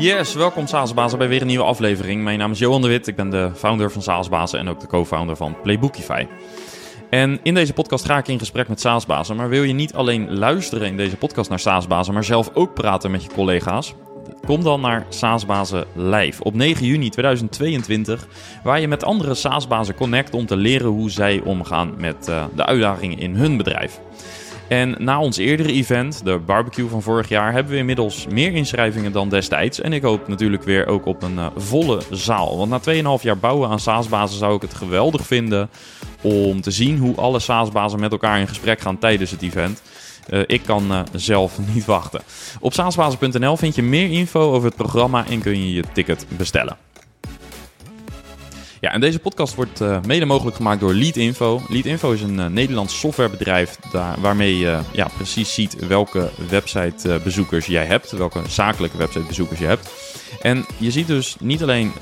Yes, welkom Salesbazen bij weer een nieuwe aflevering. Mijn naam is Johan de Wit, ik ben de founder van Salesbazen en ook de co-founder van Playbookify. En in deze podcast ga ik in gesprek met SaaSbazen. Maar wil je niet alleen luisteren in deze podcast naar SaaSbazen, maar zelf ook praten met je collega's? Kom dan naar SaaSbazen Live op 9 juni 2022, waar je met andere SaaSbazen connect om te leren hoe zij omgaan met uh, de uitdagingen in hun bedrijf. En na ons eerdere event, de barbecue van vorig jaar, hebben we inmiddels meer inschrijvingen dan destijds. En ik hoop natuurlijk weer ook op een uh, volle zaal. Want na 2,5 jaar bouwen aan SaaS-bazen zou ik het geweldig vinden om te zien hoe alle SaaS-bazen met elkaar in gesprek gaan tijdens het event. Uh, ik kan uh, zelf niet wachten. Op saasbazen.nl vind je meer info over het programma en kun je je ticket bestellen. Ja, en deze podcast wordt uh, mede mogelijk gemaakt door Leadinfo. Leadinfo is een uh, Nederlands softwarebedrijf daar, waarmee je ja, precies ziet welke websitebezoekers jij hebt, welke zakelijke websitebezoekers je hebt. En je ziet dus niet alleen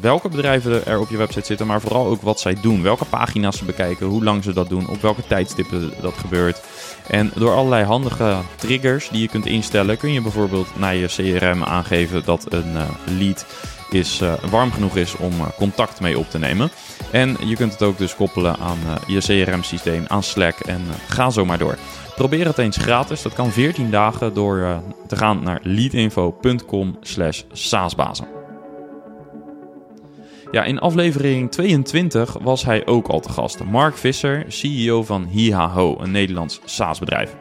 welke bedrijven er op je website zitten, maar vooral ook wat zij doen. Welke pagina's ze bekijken, hoe lang ze dat doen, op welke tijdstippen dat gebeurt. En door allerlei handige triggers die je kunt instellen, kun je bijvoorbeeld naar je CRM aangeven dat een lead is, uh, warm genoeg is om uh, contact mee op te nemen. En je kunt het ook dus koppelen aan uh, je CRM-systeem, aan Slack en ga zo maar door. Probeer het eens gratis. Dat kan 14 dagen door te gaan naar leadinfo.com slash saasbazen. Ja, in aflevering 22 was hij ook al te gast. Mark Visser, CEO van Hihaho, een Nederlands SaaS-bedrijf.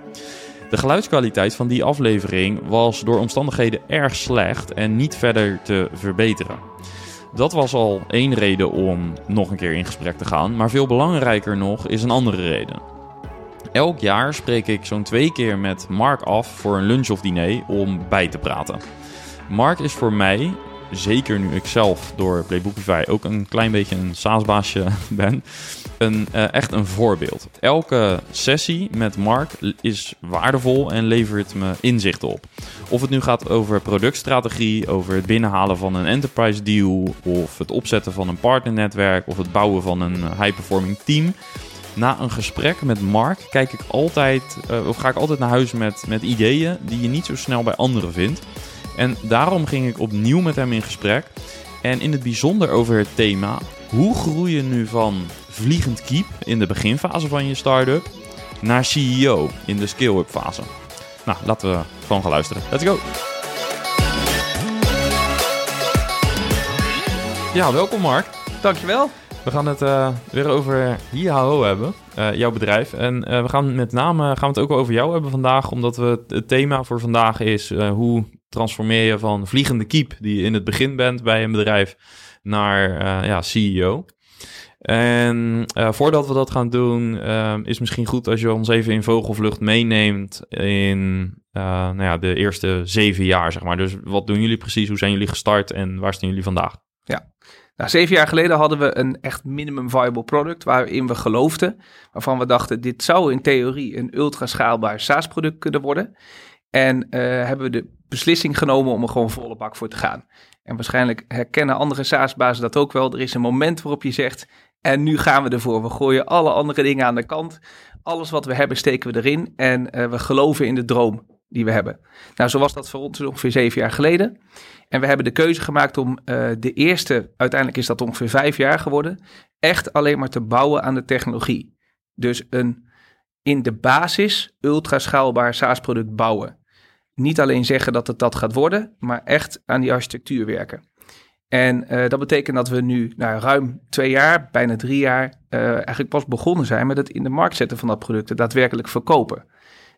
De geluidskwaliteit van die aflevering was door omstandigheden erg slecht en niet verder te verbeteren. Dat was al één reden om nog een keer in gesprek te gaan, maar veel belangrijker nog is een andere reden. Elk jaar spreek ik zo'n twee keer met Mark af voor een lunch of diner om bij te praten. Mark is voor mij zeker nu ik zelf door Playbookify ook een klein beetje een saasbaasje ben, een, uh, echt een voorbeeld. Elke sessie met Mark is waardevol en levert me inzichten op. Of het nu gaat over productstrategie, over het binnenhalen van een enterprise deal, of het opzetten van een partnernetwerk, of het bouwen van een high-performing team. Na een gesprek met Mark kijk ik altijd, uh, of ga ik altijd naar huis met, met ideeën die je niet zo snel bij anderen vindt. En daarom ging ik opnieuw met hem in gesprek. En in het bijzonder over het thema: hoe groei je nu van vliegend kiep in de beginfase van je start-up naar CEO in de scale-up fase? Nou, laten we gewoon gaan luisteren. Let's go! Ja, welkom Mark. Dankjewel. We gaan het uh, weer over Hihaho hebben, uh, jouw bedrijf. En uh, we gaan met name gaan we het ook over jou hebben vandaag, omdat we het thema voor vandaag is hoe transformeer je van vliegende kiep, die je in het begin bent bij een bedrijf, naar uh, ja, CEO. En uh, voordat we dat gaan doen, uh, is misschien goed als je ons even in vogelvlucht meeneemt in nou ja, de eerste zeven jaar, zeg maar. Dus wat doen jullie precies? Hoe zijn jullie gestart en waar staan jullie vandaag? Ja, nou, zeven jaar geleden hadden we een echt minimum viable product waarin we geloofden, waarvan we dachten dit zou in theorie een ultra schaalbaar SaaS product kunnen worden. En uh, hebben we de beslissing genomen om er gewoon volle bak voor te gaan. En waarschijnlijk herkennen andere SaaS-bazen dat ook wel. Er is een moment waarop je zegt, en nu gaan we ervoor. We gooien alle andere dingen aan de kant. Alles wat we hebben steken we erin en uh, we geloven in de droom die we hebben. Nou, zo was dat voor ons ongeveer zeven jaar geleden. En we hebben de keuze gemaakt om uh, de eerste, uiteindelijk is dat ongeveer vijf jaar geworden, echt alleen maar te bouwen aan de technologie. Dus een in de basis ultra schaalbaar SaaS-product bouwen niet alleen zeggen dat het dat gaat worden, maar echt aan die architectuur werken. En uh, dat betekent dat we nu na ruim twee jaar, bijna drie jaar, uh, eigenlijk pas begonnen zijn met het in de markt zetten van dat product, daadwerkelijk verkopen.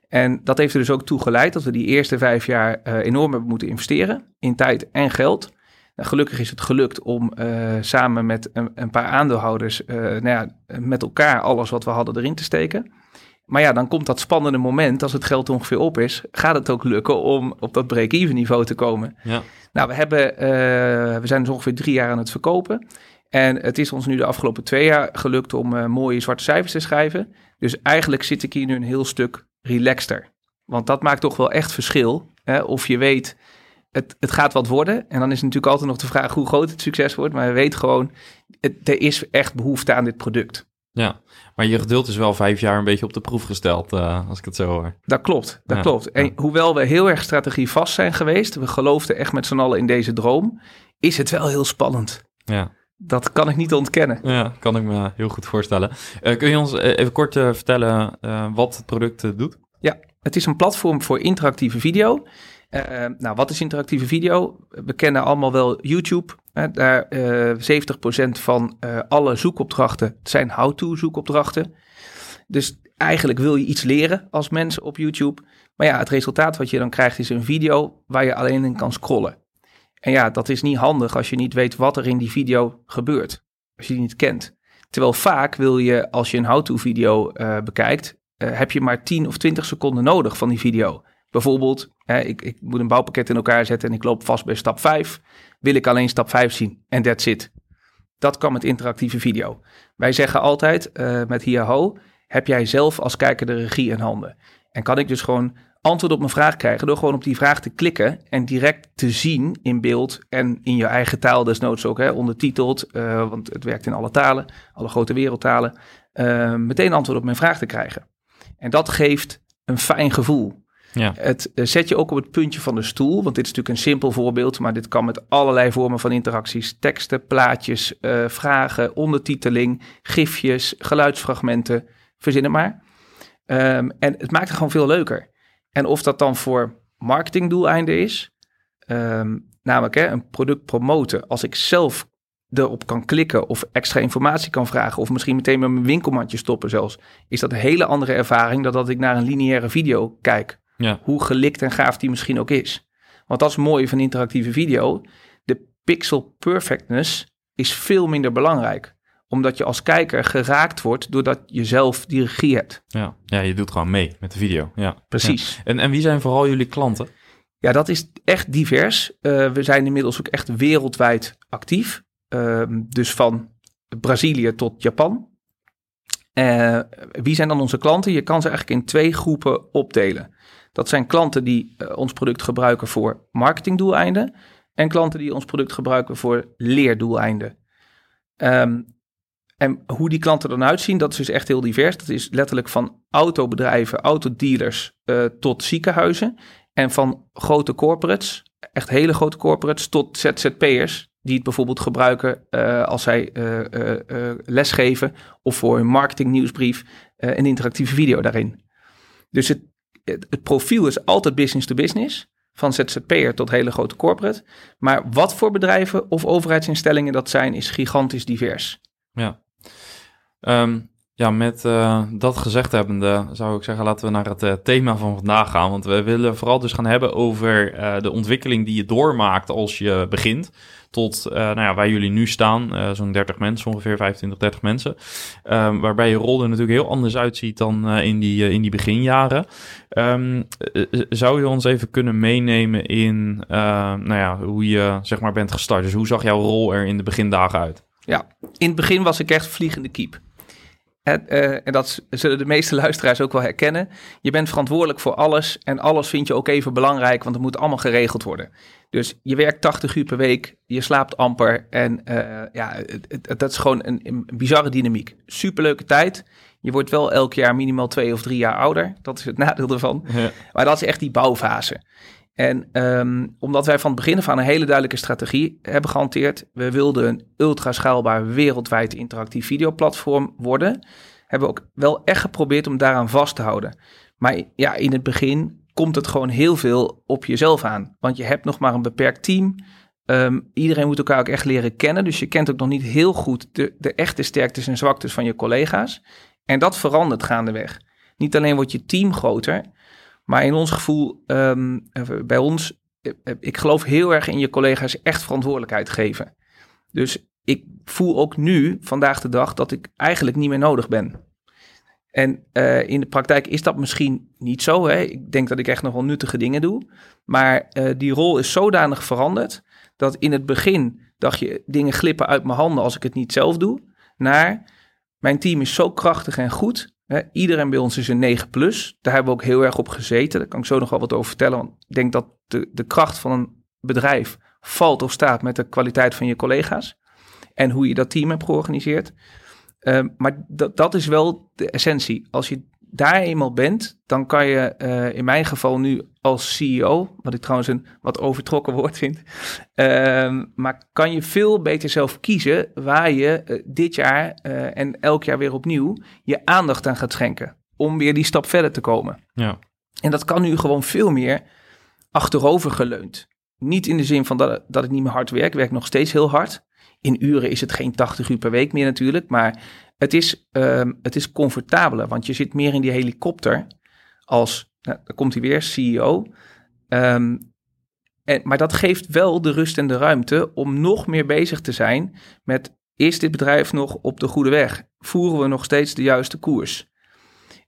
En dat heeft er dus ook toe geleid dat we die eerste vijf jaar uh, enorm hebben moeten investeren in tijd en geld. Nou, gelukkig is het gelukt om samen met een, een, paar aandeelhouders nou ja, met elkaar alles wat we hadden erin te steken. Maar ja, dan komt dat spannende moment, als het geld ongeveer op is, gaat het ook lukken om op dat break-even niveau te komen. Ja. Nou, we, hebben, uh, we zijn dus ongeveer drie jaar aan het verkopen. En het is ons nu de afgelopen twee jaar gelukt om uh, mooie zwarte cijfers te schrijven. Dus eigenlijk zit ik hier nu een heel stuk relaxter. Want dat maakt toch wel echt verschil. Hè? Of je weet, het, het gaat wat worden. En dan is natuurlijk altijd nog de vraag hoe groot het succes wordt. Maar we weten gewoon, het, er is echt behoefte aan dit product. Ja, maar je geduld is wel vijf jaar een beetje op de proef gesteld, uh, als ik het zo hoor. Dat klopt, dat klopt. En hoewel we heel erg strategie vast zijn geweest, we geloofden echt met z'n allen in deze droom, is het wel heel spannend. Ja. Dat kan ik niet ontkennen. Ja, kan ik me heel goed voorstellen. Uh, kun je ons even kort uh, vertellen wat het product doet? Ja, het is een platform voor interactieve video. Nou, wat is interactieve video? We kennen allemaal wel YouTube. Daar uh, 70% van uh, alle zoekopdrachten zijn how-to zoekopdrachten. Dus eigenlijk wil je iets leren als mens op YouTube. Maar ja, het resultaat wat je dan krijgt is een video waar je alleen in kan scrollen. En ja, dat is niet handig als je niet weet wat er in die video gebeurt. Als je die niet kent. Terwijl vaak wil je, als je een how-to video bekijkt, heb je maar 10 of 20 seconden nodig van die video. Bijvoorbeeld, hè, ik, ik moet een bouwpakket in elkaar zetten en ik loop vast bij stap 5. Wil ik alleen stap 5 zien en that's it. Dat kan met interactieve video. Wij zeggen altijd uh, met Hiaho, heb jij zelf als kijker de regie in handen. En kan ik dus gewoon antwoord op mijn vraag krijgen door gewoon op die vraag te klikken en direct te zien in beeld en in je eigen taal desnoods ook, hè, ondertiteld, uh, want het werkt in alle talen, alle grote wereldtalen, uh, meteen antwoord op mijn vraag te krijgen. En dat geeft een fijn gevoel. Ja. Het uh, zet je ook op het puntje van de stoel, want dit is natuurlijk een simpel voorbeeld, maar dit kan met allerlei vormen van interacties, teksten, plaatjes, uh, vragen, ondertiteling, gifjes, geluidsfragmenten, verzin het maar. Um, en het maakt het gewoon veel leuker. En of dat dan voor marketingdoeleinden is, um, namelijk hè, een product promoten, als ik zelf erop kan klikken of extra informatie kan vragen of misschien meteen met mijn winkelmandje stoppen zelfs, is dat een hele andere ervaring dan dat ik naar een lineaire video kijk. Ja. Hoe gelikt en gaaf die misschien ook is. Want dat is mooi van interactieve video. De pixel perfectness is veel minder belangrijk. Omdat je als kijker geraakt wordt doordat je zelf die regie hebt. Ja, ja je doet gewoon mee met de video. Ja. Precies. Ja. En, en wie zijn vooral jullie klanten? Ja, dat is echt divers. Uh, we zijn inmiddels ook echt wereldwijd actief. Uh, dus van Brazilië tot Japan. Uh, wie zijn dan onze klanten? Je kan ze eigenlijk in twee groepen opdelen. Dat zijn klanten die uh, ons product gebruiken voor marketingdoeleinden en klanten die ons product gebruiken voor leerdoeleinden. Um, en hoe die klanten dan uitzien, dat is dus echt heel divers. Dat is letterlijk van autobedrijven, autodealers uh, tot ziekenhuizen. En van grote corporates, echt hele grote corporates, tot ZZP'ers. Die het bijvoorbeeld gebruiken uh, als zij lesgeven of voor hun marketingnieuwsbrief een interactieve video daarin. Dus het, het, profiel is altijd business to business. Van ZZP'er tot hele grote corporate. Maar wat voor bedrijven of overheidsinstellingen dat zijn, is gigantisch divers. Ja, um, ja met uh, dat gezegd hebbende zou ik zeggen, laten we naar het uh, thema van vandaag gaan. Want we willen vooral dus gaan hebben over uh, de ontwikkeling die je doormaakt als je begint. Tot uh, nou ja, waar jullie nu staan, uh, zo'n 30 mensen, ongeveer 25, 30 mensen. Um, waarbij je rol er natuurlijk heel anders uitziet dan uh, in, die, in die beginjaren. Um, zou je ons even kunnen meenemen in nou ja, hoe je zeg maar, bent gestart? Dus hoe zag jouw rol er in de begindagen uit? Ja, in het begin was ik echt vliegende kiep. En, uh, en, dat zullen de meeste luisteraars ook wel herkennen. Je bent verantwoordelijk voor alles en alles vind je ook even belangrijk, want het moet allemaal geregeld worden. Dus je werkt 80 uur per week, je slaapt amper en uh, ja, dat is gewoon een, een bizarre dynamiek. Superleuke tijd. Je wordt wel elk jaar minimaal twee of drie jaar ouder. Dat is het nadeel ervan. Ja. Maar dat is echt die bouwfase. En um, omdat wij van het begin af aan een hele duidelijke strategie hebben gehanteerd, we wilden een ultra schaalbaar wereldwijd interactief videoplatform worden, hebben we ook wel echt geprobeerd om daaraan vast te houden. Maar ja, in het begin komt het gewoon heel veel op jezelf aan, want je hebt nog maar een beperkt team. Um, iedereen moet elkaar ook echt leren kennen, dus je kent ook nog niet heel goed de, de echte sterktes en zwaktes van je collega's. En dat verandert gaandeweg. Niet alleen wordt je team groter, maar in ons gevoel, um, bij ons, ik geloof heel erg in je collega's echt verantwoordelijkheid geven. Dus ik voel ook nu, vandaag de dag, dat ik eigenlijk niet meer nodig ben. En in de praktijk is dat misschien niet zo. Hè? Ik denk dat ik echt nog wel nuttige dingen doe. Maar die rol is zodanig veranderd dat in het begin dacht je dingen glippen uit mijn handen als ik het niet zelf doe. Naar mijn team is zo krachtig en goed Iedereen bij ons is een 9 plus. Daar hebben we ook heel erg op gezeten. Daar kan ik zo nog wel wat over vertellen. Want ik denk dat de, de kracht van een bedrijf valt of staat met de kwaliteit van je collega's. En hoe je dat team hebt georganiseerd. Ehm, maar dat is wel de essentie. Als je daar eenmaal bent, dan kan je eh, in mijn geval nu als CEO, wat ik trouwens een wat overtrokken woord vind, ehm, maar kan je veel beter zelf kiezen waar je eh, dit jaar eh, en elk jaar weer opnieuw je aandacht aan gaat schenken. Om weer die stap verder te komen. Ja. En dat kan nu gewoon veel meer achterover geleund. Niet in de zin van dat, dat ik niet meer hard werk. Ik werk nog steeds heel hard. In uren is het geen 80 uur per week meer natuurlijk. Maar het is, um, het is comfortabeler. Want je zit meer in die helikopter als, nou, daar komt hij weer, CEO. Ehm, en, maar dat geeft wel de rust en de ruimte om nog meer bezig te zijn met... Is dit bedrijf nog op de goede weg? Voeren we nog steeds de juiste koers?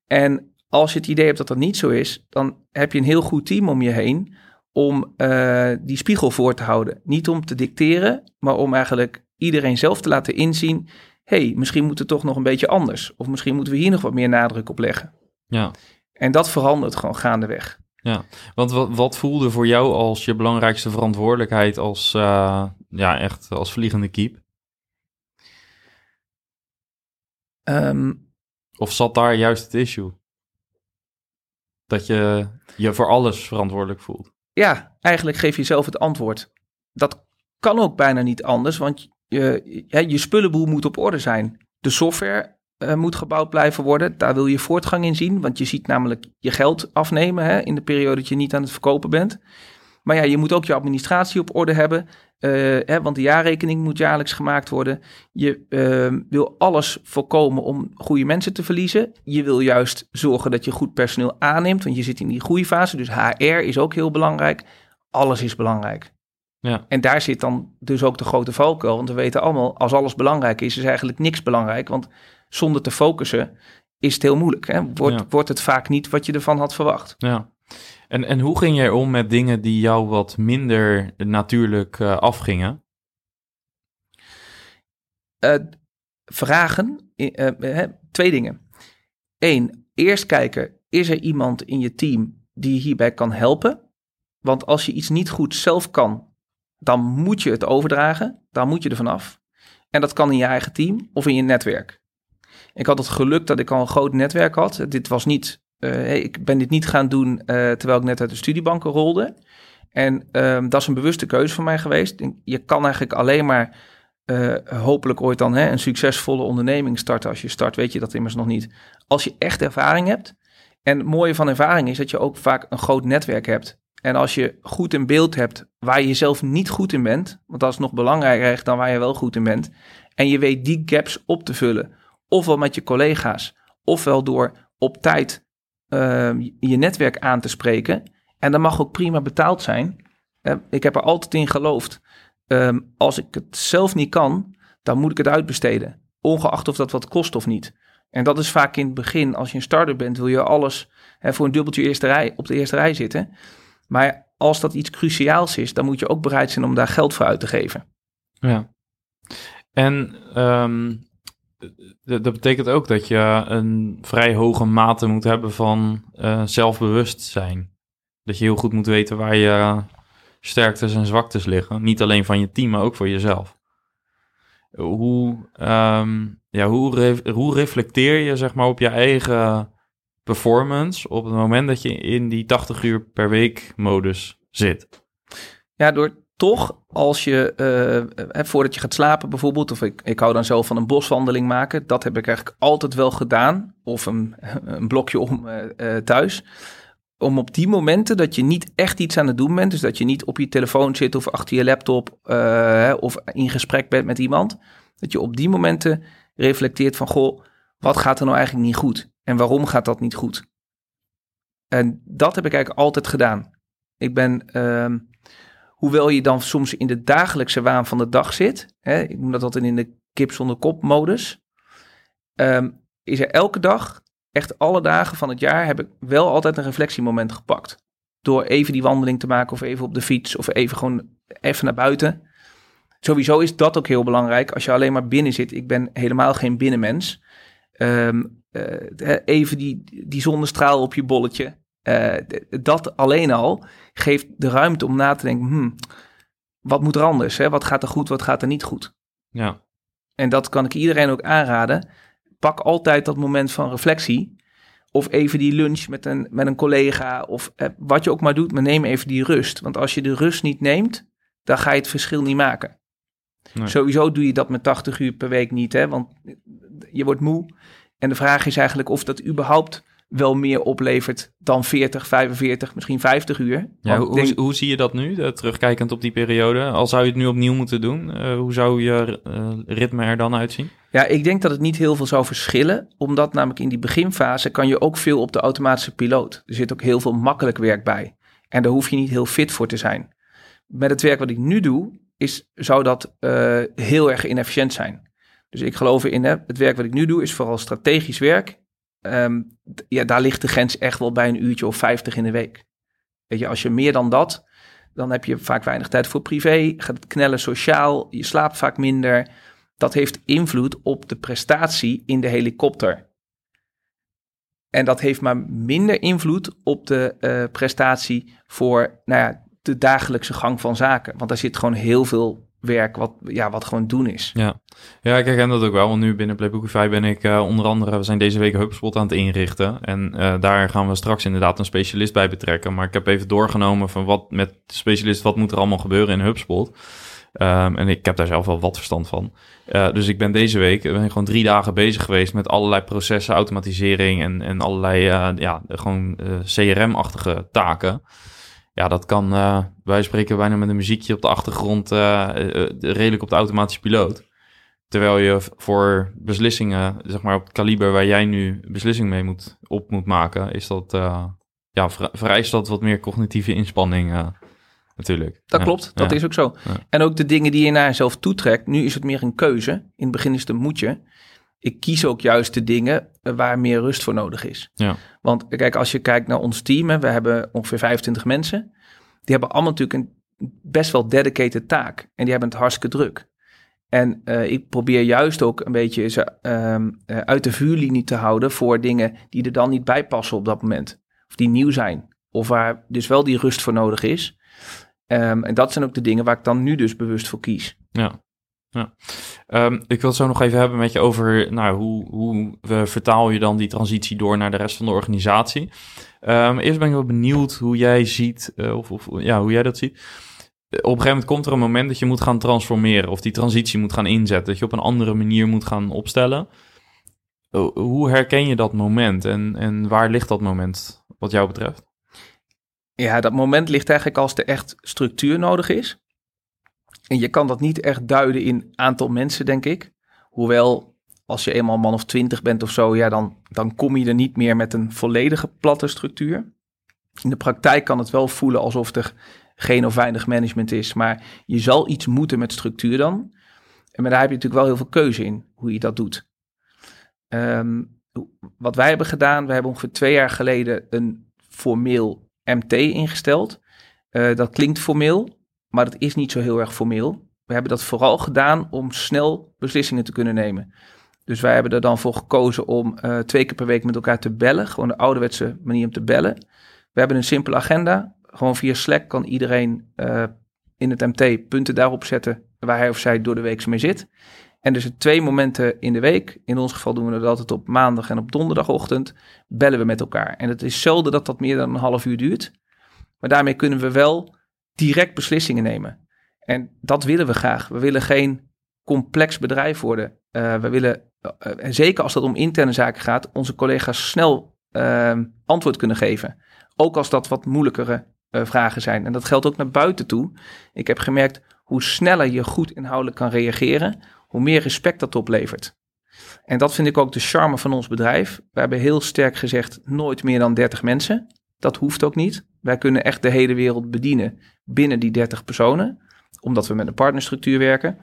En als je het idee hebt dat dat niet zo is, dan heb je een heel goed team om je heen om uh, die spiegel voor te houden. Niet om te dicteren, maar om eigenlijk iedereen zelf te laten inzien: hey, misschien moet het toch nog een beetje anders. Of misschien moeten we hier nog wat meer nadruk op leggen. Ja. En dat verandert gewoon gaandeweg. Ja, want wat, wat voelde voor jou als je belangrijkste verantwoordelijkheid als, uh, ja, echt als vliegende kiep? Um, of zat daar juist het issue? Dat je je voor alles verantwoordelijk voelt. Ja, eigenlijk geef je zelf het antwoord. Dat kan ook bijna niet anders, want je, je spullenboel moet op orde zijn. De software uh, moet gebouwd blijven worden. Daar wil je voortgang in zien, want je ziet namelijk je geld afnemen hè, in de periode dat je niet aan het verkopen bent. Maar ja, je moet ook je administratie op orde hebben. Uh, hè, want de jaarrekening moet jaarlijks gemaakt worden. Je uh, wil alles voorkomen om goede mensen te verliezen. Je wil juist zorgen dat je goed personeel aanneemt, want je zit in die groeifase. Dus HR is ook heel belangrijk. Alles is belangrijk. Ja. En daar zit dan dus ook de grote valkuil. Want we weten allemaal, als alles belangrijk is, is eigenlijk niks belangrijk. Want zonder te focussen is het heel moeilijk. Hè? Wordt, ja. wordt het vaak niet wat je ervan had verwacht. Ja. En, en hoe ging jij om met dingen die jou wat minder natuurlijk uh, afgingen? Uh, vragen, uh, twee dingen. Eén, eerst kijken, is er iemand in je team die hierbij kan helpen? Want als je iets niet goed zelf kan, dan moet je het overdragen. Dan moet je er vanaf. En dat kan in je eigen team of in je netwerk. Ik had het geluk dat ik al een groot netwerk had. Dit was niet uh, ik ben dit niet gaan doen uh, terwijl ik net uit de studiebanken rolde. En um, dat is een bewuste keuze van mij geweest. Je kan eigenlijk alleen maar uh, hopelijk ooit dan hè, een succesvolle onderneming starten. Als je start, weet je dat immers nog niet. Als je echt ervaring hebt. En het mooie van ervaring is dat je ook vaak een groot netwerk hebt. En als je goed in beeld hebt waar je zelf niet goed in bent, want dat is nog belangrijker dan waar je wel goed in bent. En je weet die gaps op te vullen, ofwel met je collega's, ofwel door op tijd uh, je netwerk aan te spreken. En dat mag ook prima betaald zijn. Ik heb er altijd in geloofd. Uh, als ik het zelf niet kan, dan moet ik het uitbesteden. Ongeacht of dat wat kost of niet. En dat is vaak in het begin, als je een starter bent, wil je alles hè, voor een dubbeltje eerste rij, op de eerste rij zitten. Maar als dat iets cruciaals is, dan moet je ook bereid zijn om daar geld voor uit te geven. Ja. En um, dat betekent ook dat je een vrij hoge mate moet hebben van uh, zelfbewustzijn. Dat je heel goed moet weten waar je sterktes en zwaktes liggen. Niet alleen van je team, maar ook voor jezelf. Hoe, um, ja, hoe reflecteer je zeg maar, op je eigen performance op het moment dat je in die 80 uur per week modus zit? Ja, door toch, als je, uh, voordat je gaat slapen bijvoorbeeld, of ik, ik hou dan zelf van een boswandeling maken, dat heb ik eigenlijk altijd wel gedaan, of een, blokje om uh, thuis. Om op die momenten dat je niet echt iets aan het doen bent, dus dat je niet op je telefoon zit of achter je laptop of in gesprek bent met iemand, dat je op die momenten reflecteert van, goh, wat gaat er nou eigenlijk niet goed? En waarom gaat dat niet goed? En dat heb ik eigenlijk altijd gedaan. Ik ben ehm, Hoewel je dan soms in de dagelijkse waan van de dag zit. Hè, ik noem dat altijd in de kip zonder kop modus. Um, is er elke dag, echt alle dagen van het jaar, heb ik wel altijd een reflectiemoment gepakt. Door even die wandeling te maken of even op de fiets of even gewoon even naar buiten. Sowieso is dat ook heel belangrijk als je alleen maar binnen zit. Ik ben helemaal geen binnenmens. Um, even die, die zonnestraal op je bolletje. Uh, dat alleen al geeft de ruimte om na te denken, hmm, wat moet er anders? Hè? Wat gaat er goed, wat gaat er niet goed? Ja. En dat kan ik iedereen ook aanraden. pak altijd dat moment van reflectie. Of even die lunch met een, met een collega. Of eh, wat je ook maar doet, maar neem even die rust. Want als je de rust niet neemt, dan ga je het verschil niet maken. Nee. Sowieso doe je dat met 80 uur per week niet, hè? want je wordt moe. En de vraag is eigenlijk of dat überhaupt wel meer oplevert dan 40, 45, misschien 50 uur. Ja, hoe, denk- hoe zie je dat nu, eh, terugkijkend op die periode? Al zou je het nu opnieuw moeten doen, eh, hoe zou je eh, ritme er dan uitzien? Ja, ik denk dat het niet heel veel zou verschillen, omdat namelijk in die beginfase kan je ook veel op de automatische piloot. Er zit ook heel veel makkelijk werk bij. En daar hoef je niet heel fit voor te zijn. Met het werk wat ik nu doe, is, zou dat heel erg inefficiënt zijn. Dus ik geloof erin, hè, het werk wat ik nu doe is vooral strategisch werk. Ehm, ja, daar ligt de grens echt wel bij een uurtje of 50 in de week. Weet je, als je meer dan dat, dan heb je vaak weinig tijd voor privé, gaat het knellen sociaal, je slaapt vaak minder dat heeft invloed op de prestatie in de helikopter. En dat heeft maar minder invloed op de eh, prestatie voor nou ja, de dagelijkse gang van zaken. Want daar zit gewoon heel veel werk wat, ja, wat gewoon doen is. Ja. ja, ik herken dat ook wel. Want nu binnen Playbookify ben ik eh, onder andere... We zijn deze week HubSpot aan het inrichten. En eh, daar gaan we straks inderdaad een specialist bij betrekken. Maar ik heb even doorgenomen van wat met specialist... wat moet er allemaal gebeuren in HubSpot. Ehm, en ik heb daar zelf wel wat verstand van. Eh, dus ik ben deze week ben ik gewoon drie dagen bezig geweest... met allerlei processen, automatisering... en, en allerlei ja, gewoon CRM-achtige taken... Ja, dat kan, eh, wij spreken bijna met een muziekje op de achtergrond, eh, eh, redelijk op de automatische piloot. Terwijl je voor beslissingen, zeg maar op het kaliber waar jij nu beslissing mee moet, op moet maken, is dat, ja, ver- vereist dat wat meer cognitieve inspanning natuurlijk. Dat Ja, klopt, dat ja. is ook zo. Ja. En ook de dingen die je naar jezelf toetrekt. Nu is het meer een keuze. In het begin is het een moetje. Ik kies ook juist de dingen eh, waar meer rust voor nodig is. Ja. Want eh, kijk, als je kijkt naar ons team, hè, we hebben ongeveer 25 mensen. Die hebben allemaal natuurlijk een best wel dedicated taak. En die hebben het hartstikke druk. En eh, ik probeer juist ook een beetje ze ehm, eh, uit de vuurlinie te houden voor dingen die er dan niet bij passen op dat moment. Of die nieuw zijn. Of waar dus wel die rust voor nodig is. Ehm, en dat zijn ook de dingen waar ik dan nu dus bewust voor kies. Ja. Ja. Ehm, ik wil het zo nog even hebben met je over nou, hoe, hoe we vertaal je dan die transitie door naar de rest van de organisatie. Ehm, eerst ben ik wel benieuwd hoe jij ziet, eh, of, of ja, hoe jij dat ziet. Eh, Op een gegeven moment komt er een moment dat je moet gaan transformeren of die transitie moet gaan inzetten, dat je op een andere manier moet gaan opstellen. Eh, Hoe herken je dat moment en, en waar ligt dat moment wat jou betreft? Ja, dat moment ligt eigenlijk als er echt structuur nodig is. En je kan dat niet echt duiden in aantal mensen, denk ik. Hoewel, als je eenmaal een man of twintig bent of zo, ja, dan, dan kom je er niet meer met een volledige platte structuur. In de praktijk kan het wel voelen alsof er geen of weinig management is, maar je zal iets moeten met structuur dan. En maar daar heb je natuurlijk wel heel veel keuze in, hoe je dat doet. Ehm, wat wij hebben gedaan, we hebben ongeveer twee jaar geleden een formeel MT ingesteld. Eh, dat klinkt formeel, maar dat is niet zo heel erg formeel. We hebben dat vooral gedaan om snel beslissingen te kunnen nemen. Dus wij hebben er dan voor gekozen om eh, twee keer per week met elkaar te bellen. Gewoon de ouderwetse manier om te bellen. We hebben een simpele agenda. Gewoon via Slack kan iedereen eh, in het MT punten daarop zetten waar hij of zij door de week mee zit. En dus twee momenten in de week. In ons geval doen we dat altijd op maandag en op donderdagochtend. Bellen we met elkaar. En het is zelden dat dat meer dan een half uur duurt. Maar daarmee kunnen we wel direct beslissingen nemen. En dat willen we graag. We willen geen complex bedrijf worden. Eh, we willen, eh, en zeker als het om interne zaken gaat, onze collega's snel eh, antwoord kunnen geven. Ook als dat wat moeilijkere eh, vragen zijn. En dat geldt ook naar buiten toe. Ik heb gemerkt hoe sneller je goed inhoudelijk kan reageren, hoe meer respect dat oplevert. En dat vind ik ook de charme van ons bedrijf. We hebben heel sterk gezegd nooit meer dan 30 mensen. Dat hoeft ook niet. Wij kunnen echt de hele wereld bedienen binnen die 30 personen, omdat we met een partnerstructuur werken.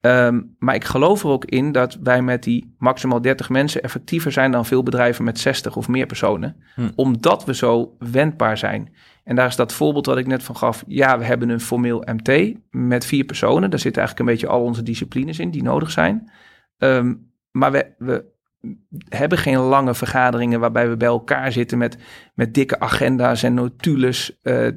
Ehm, maar ik geloof er ook in dat wij met die maximaal 30 mensen effectiever zijn dan veel bedrijven met 60 of meer personen, Hm. omdat we zo wendbaar zijn. En daar is dat voorbeeld wat ik net van gaf. Ja, we hebben een formeel MT met vier personen. Daar zitten eigenlijk een beetje al onze disciplines in die nodig zijn. Ehm, maar we, we hebben geen lange vergaderingen waarbij we bij elkaar zitten met, met dikke agenda's en notules. Eh,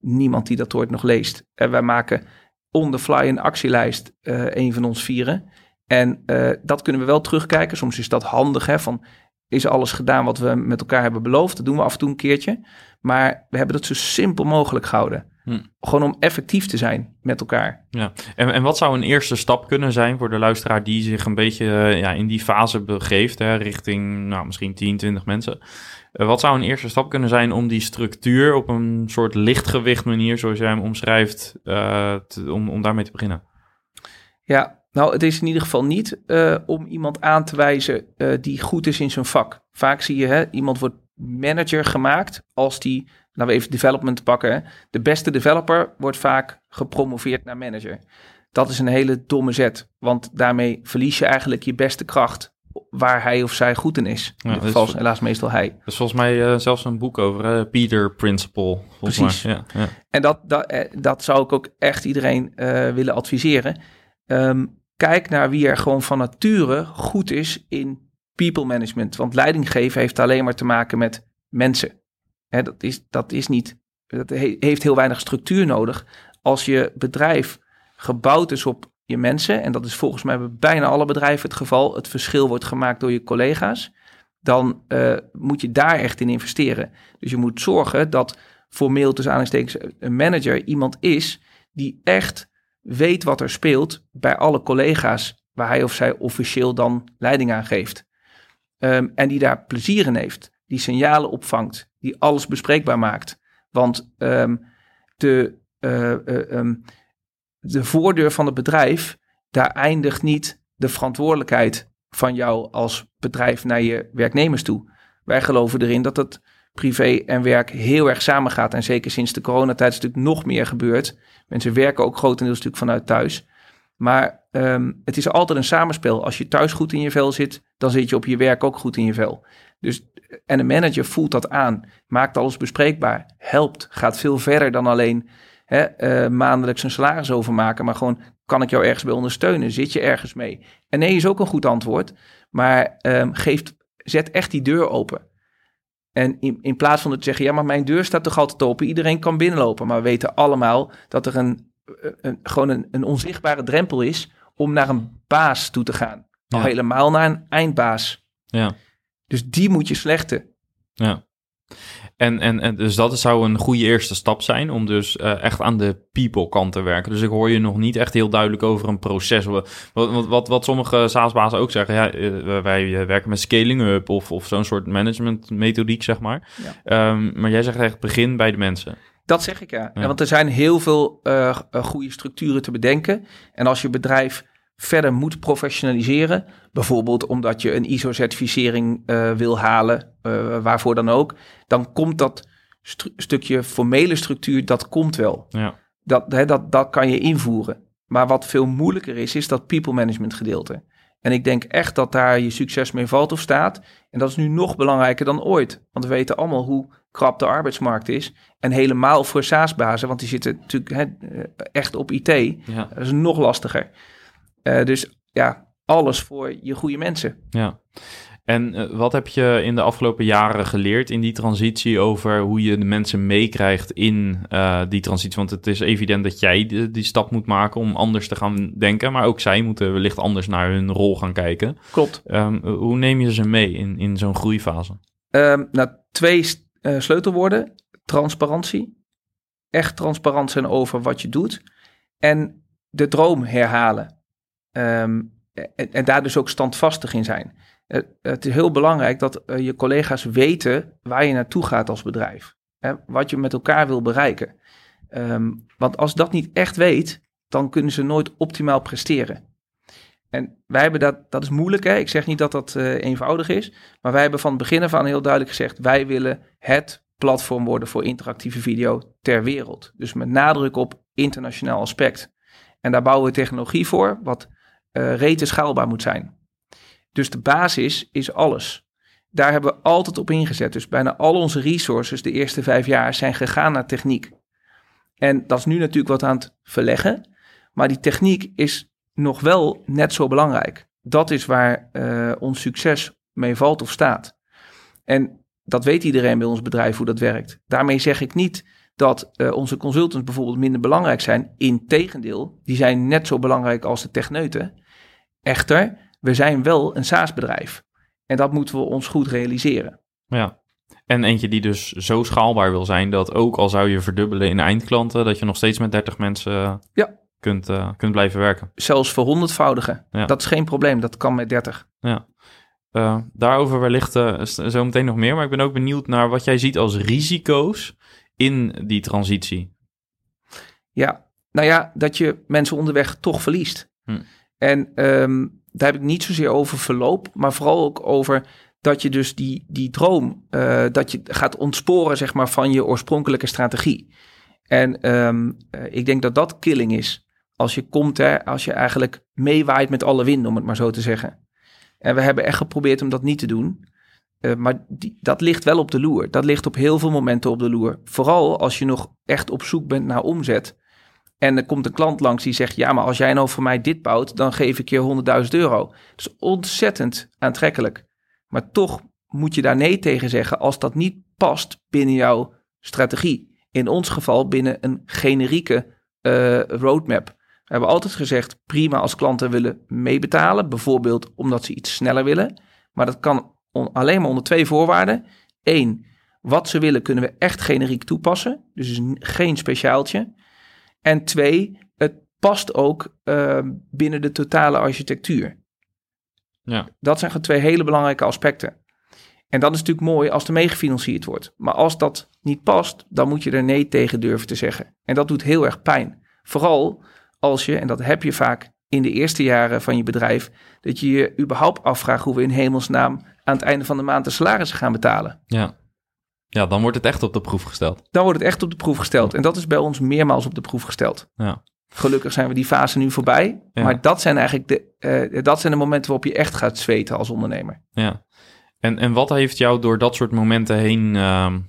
niemand die dat ooit nog leest. En wij maken on the fly een actielijst, eh een van ons vieren. En uh, dat kunnen we wel terugkijken. Soms is dat handig, hè, van is alles gedaan wat we met elkaar hebben beloofd. Dat doen we af en toe een keertje. Maar we hebben dat zo simpel mogelijk gehouden. Hm. Gewoon om effectief te zijn met elkaar. Ja, en, en wat zou een eerste stap kunnen zijn voor de luisteraar die zich een beetje uh, ja, in die fase begeeft, hè, richting nou, misschien 10, 20 mensen? Uh, wat zou een eerste stap kunnen zijn om die structuur op een soort lichtgewicht manier, zoals jij hem omschrijft, te, om, om daarmee te beginnen? Ja, nou, het is in ieder geval niet uh, om iemand aan te wijzen die goed is in zijn vak. Vaak zie je, hè, iemand wordt manager gemaakt als die, laten we even development pakken. De beste developer wordt vaak gepromoveerd naar manager. Dat is een hele domme zet, want daarmee verlies je eigenlijk je beste kracht waar hij of zij goed in is. Ja, in geval helaas meestal hij. Dat is volgens mij uh, zelfs een boek over, uh, Peter Principle. Precies. Ja, ja. En dat, dat, dat zou ik ook echt iedereen willen adviseren. Um, kijk naar wie er gewoon van nature goed is in people management. Want leidinggeven heeft alleen maar te maken met mensen. Hè, dat, is, dat is niet, dat heeft heel weinig structuur nodig. Als je bedrijf gebouwd is op je mensen, en dat is volgens mij bij bijna alle bedrijven het geval, het verschil wordt gemaakt door je collega's, dan uh, moet je daar echt in investeren. Dus je moet zorgen dat formeel tussen aanhalingstekens een manager iemand is die echt weet wat er speelt bij alle collega's waar hij of zij officieel dan leiding aan geeft. Um, en die daar plezier in heeft, die signalen opvangt, die alles bespreekbaar maakt. Want um, de, uh, uh, um, de voordeur van het bedrijf, daar eindigt niet de verantwoordelijkheid van jou als bedrijf naar je werknemers toe. Wij geloven erin dat het privé en werk heel erg samengaat. En zeker sinds de coronatijd is natuurlijk nog meer gebeurd. Mensen werken ook grotendeels natuurlijk vanuit thuis. Maar um, het is altijd een samenspel. Als je thuis goed in je vel zit, dan zit je op je werk ook goed in je vel. Dus, en een manager voelt dat aan, maakt alles bespreekbaar, helpt, gaat veel verder dan alleen hè, uh, maandelijks een salaris overmaken, maar gewoon kan ik jou ergens bij ondersteunen? Zit je ergens mee? En nee is ook een goed antwoord, maar um, geeft, zet echt die deur open. En in, in plaats van te zeggen, ja, maar mijn deur staat toch altijd open, iedereen kan binnenlopen. Maar we weten allemaal dat er een, een gewoon een, een, onzichtbare drempel is om naar een baas toe te gaan. Al helemaal naar een eindbaas. Ja. Dus die moet je slechten. Ja. En, en, en dus dat zou een goede eerste stap zijn om dus uh, echt aan de people kant te werken. Dus ik hoor je nog niet echt heel duidelijk over een proces. Wat, wat, wat, wat sommige SaaS-bazen ook zeggen, ja, uh, wij werken met scaling up of, of zo'n soort management methodiek, zeg maar. Ja. Um, maar jij zegt echt begin bij de mensen. Dat zeg ik ja. ja. want er zijn heel veel uh, goede structuren te bedenken. En als je bedrijf verder moet professionaliseren. Bijvoorbeeld omdat je een ISO-certificering uh, wil halen, uh, waarvoor dan ook. Dan komt dat st stukje formele structuur, dat komt wel. Ja. Dat, hè, dat, dat kan je invoeren. Maar wat veel moeilijker is, is dat people management gedeelte. En ik denk echt dat daar je succes mee valt of staat. En dat is nu nog belangrijker dan ooit. Want we weten allemaal hoe krap de arbeidsmarkt is. En helemaal voor SaaS-bazen, want die zitten natuurlijk hè, echt op IT. Ja. Dat is nog lastiger. Uh, dus ja, alles voor je goede mensen. Ja. En uh, wat heb je in de afgelopen jaren geleerd in die transitie over hoe je de mensen meekrijgt in uh, die transitie? Want het is evident dat jij die, die, stap moet maken om anders te gaan denken, maar ook zij moeten wellicht anders naar hun rol gaan kijken. Klopt. Um, hoe neem je ze mee in, in zo'n groeifase? Um, nou, twee sleutelwoorden. Transparantie. Echt transparant zijn over wat je doet. En de droom herhalen. Um, en, en, daar dus ook standvastig in zijn. Het, is heel belangrijk dat uh, je collega's weten waar je naartoe gaat als bedrijf. Hè, wat je met elkaar wil bereiken. Um, want als dat niet echt weet, dan kunnen ze nooit optimaal presteren. En wij hebben dat, dat is moeilijk, hè? ik zeg niet dat dat uh, eenvoudig is, maar wij hebben van het begin af aan heel duidelijk gezegd, wij willen het platform worden voor interactieve video ter wereld. Dus met nadruk op internationaal aspect. En daar bouwen we technologie voor, wat uh, rete schaalbaar moet zijn. Dus de basis is alles. Daar hebben we altijd op ingezet. Dus bijna al onze resources de eerste vijf jaar zijn gegaan naar techniek. En dat is nu natuurlijk wat aan het verleggen. Maar die techniek is nog wel net zo belangrijk. Dat is waar uh, ons succes mee valt of staat. En dat weet iedereen bij ons bedrijf hoe dat werkt. Daarmee zeg ik niet dat uh, onze consultants bijvoorbeeld minder belangrijk zijn. Integendeel, die zijn net zo belangrijk als de techneuten. Echter, we zijn wel een SaaS-bedrijf. En dat moeten we ons goed realiseren. Ja. En eentje die dus zo schaalbaar wil zijn dat ook al zou je verdubbelen in eindklanten, dat je nog steeds met 30 mensen Ja. kunt, eh, kunt blijven werken. Zelfs verhonderdvoudigen. Ja. Dat is geen probleem. Dat kan met 30. Ja. Eh, daarover wellicht eh, zo meteen nog meer, maar ik ben ook benieuwd naar wat jij ziet als risico's in die transitie. Ja, nou ja, dat je mensen onderweg toch verliest. Hm. En ehm, daar heb ik niet zozeer over verloop, maar vooral ook over dat je dus die, die droom, eh, dat je gaat ontsporen zeg maar, van je oorspronkelijke strategie. En ehm, eh, ik denk dat dat killing is. Als je komt, hè, als je eigenlijk meewaait met alle wind, om het maar zo te zeggen. En we hebben echt geprobeerd om dat niet te doen. Eh, maar die, dat ligt wel op de loer. Dat ligt op heel veel momenten op de loer. Vooral als je nog echt op zoek bent naar omzet. En er komt een klant langs die zegt: Ja, maar als jij nou voor mij dit bouwt, dan geef ik je 100.000 euro. Dat is ontzettend aantrekkelijk. Maar toch moet je daar nee tegen zeggen als dat niet past binnen jouw strategie. In ons geval binnen een generieke eh, roadmap. We hebben altijd gezegd: prima als klanten willen meebetalen, bijvoorbeeld omdat ze iets sneller willen. Maar dat kan on- alleen maar onder twee voorwaarden. Eén, wat ze willen kunnen we echt generiek toepassen. Dus geen speciaaltje. En twee, het past ook eh, binnen de totale architectuur. Ja. Dat zijn twee hele belangrijke aspecten. En dat is natuurlijk mooi als er mee gefinancierd wordt. Maar als dat niet past, dan moet je er nee tegen durven te zeggen. En dat doet heel erg pijn. Vooral als je, en dat heb je vaak in de eerste jaren van je bedrijf, dat je je überhaupt afvraagt hoe we in hemelsnaam aan het einde van de maand de salarissen gaan betalen. Ja. ja, dan wordt het echt op de proef gesteld. Dan wordt het echt op de proef gesteld. En dat is bij ons meermaals op de proef gesteld. Ja. Gelukkig zijn we die fase nu voorbij. Ja. Maar dat zijn eigenlijk de, eh, dat zijn de momenten waarop je echt gaat zweten als ondernemer. Ja. En, en wat heeft jou door dat soort momenten heen ehm,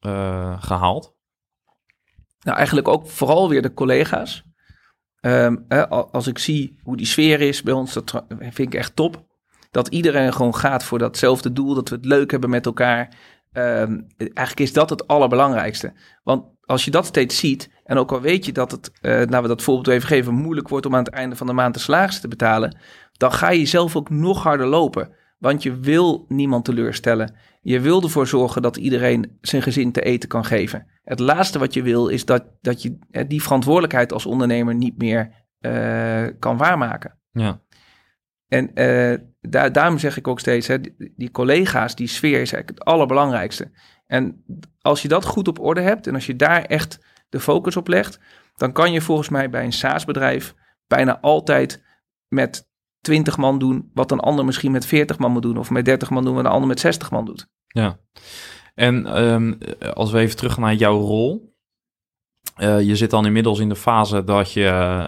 eh, gehaald? Nou, eigenlijk ook vooral weer de collega's. Ehm, als ik zie hoe die sfeer is bij ons, dat vind ik echt top. Dat iedereen gewoon gaat voor datzelfde doel, dat we het leuk hebben met elkaar. Ehm, eigenlijk is dat het allerbelangrijkste. Want als je dat steeds ziet, en ook al weet je dat het, eh nou we dat voorbeeld even geven, moeilijk wordt om aan het einde van de maand de salarissen te betalen, dan ga je zelf ook nog harder lopen. Want je wil niemand teleurstellen. Je wil ervoor zorgen dat iedereen zijn gezin te eten kan geven. Het laatste wat je wil is dat, dat je eh, die verantwoordelijkheid als ondernemer niet meer eh, kan waarmaken. Ja. En eh, daar, daarom zeg ik ook steeds, hè, die, collega's, die sfeer is eigenlijk het allerbelangrijkste. En als je dat goed op orde hebt en als je daar echt de focus op legt, dan kan je volgens mij bij een SaaS-bedrijf bijna altijd met 20 man doen wat een ander misschien met 40 man moet doen, of met 30 man doen wat een ander met 60 man doet. Ja. En ehm, als we even terug naar jouw rol. Eh, je zit dan inmiddels in de fase dat je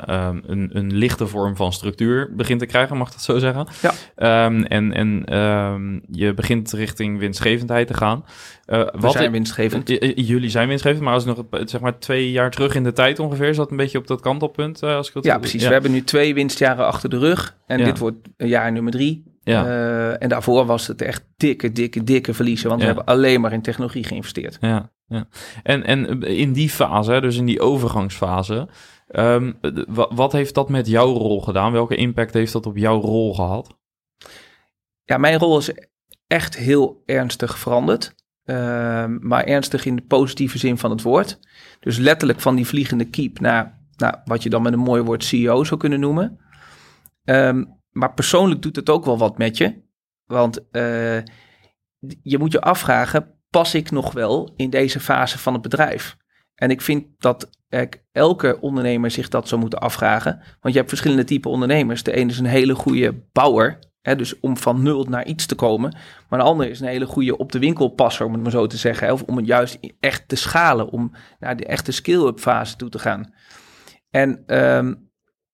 ehm, een, een lichte vorm van structuur begint te krijgen, mag ik dat zo zeggen? Ja. Ehm, en en ehm, je begint richting winstgevendheid te gaan. Eh, We zijn winstgevend. Eh, eh, Jullie zijn winstgevend, maar als nog eh, zeg maar twee jaar terug in de tijd ongeveer, is dat een beetje op dat kantelpunt? eh, als ik dat Ja, precies. We hebben nu twee winstjaren achter de rug. En Ja. dit wordt jaar nummer drie. Ja. Eh, en daarvoor was het echt dikke, dikke, dikke verliezen. Want Ja. we hebben alleen maar in technologie geïnvesteerd. Ja, ja. En, en in die fase, dus in die overgangsfase, ehm, wat heeft dat met jouw rol gedaan? Welke impact heeft dat op jouw rol gehad? Ja, mijn rol is echt heel ernstig veranderd. Ehm, maar ernstig in de positieve zin van het woord. Dus letterlijk van die vliegende kiep naar nou, wat je dan met een mooi woord CEO zou kunnen noemen. Ehm, maar persoonlijk doet het ook wel wat met je. Want eh, je moet je afvragen, pas ik nog wel in deze fase van het bedrijf? En ik vind dat elke ondernemer zich dat zou moeten afvragen. Want je hebt verschillende typen ondernemers. De ene is een hele goede bouwer. Hè, dus om van nul naar iets te komen. Maar een ander is een hele goede op de winkelpasser, om het maar zo te zeggen. Of om het juist echt te schalen. Om naar de echte skill-up fase toe te gaan. En ehm,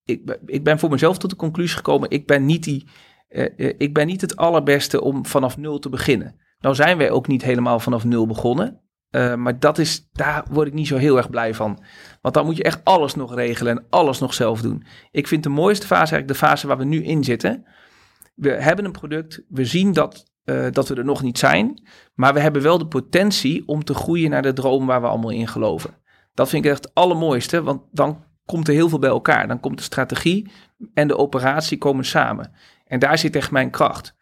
ik, ik ben voor mezelf tot de conclusie gekomen. Ik ben niet, die, eh, eh, ik ben niet het allerbeste om vanaf nul te beginnen. Nou zijn wij ook niet helemaal vanaf nul begonnen. Eh, maar dat is, daar word ik niet zo heel erg blij van. Want dan moet je echt alles nog regelen en alles nog zelf doen. Ik vind de mooiste fase eigenlijk de fase waar we nu in zitten. We hebben een product, we zien dat, dat we er nog niet zijn. Maar we hebben wel de potentie om te groeien naar de droom waar we allemaal in geloven. Dat vind ik echt het allermooiste, want dan komt er heel veel bij elkaar. Dan komt de strategie en de operatie komen samen. En daar zit echt mijn kracht.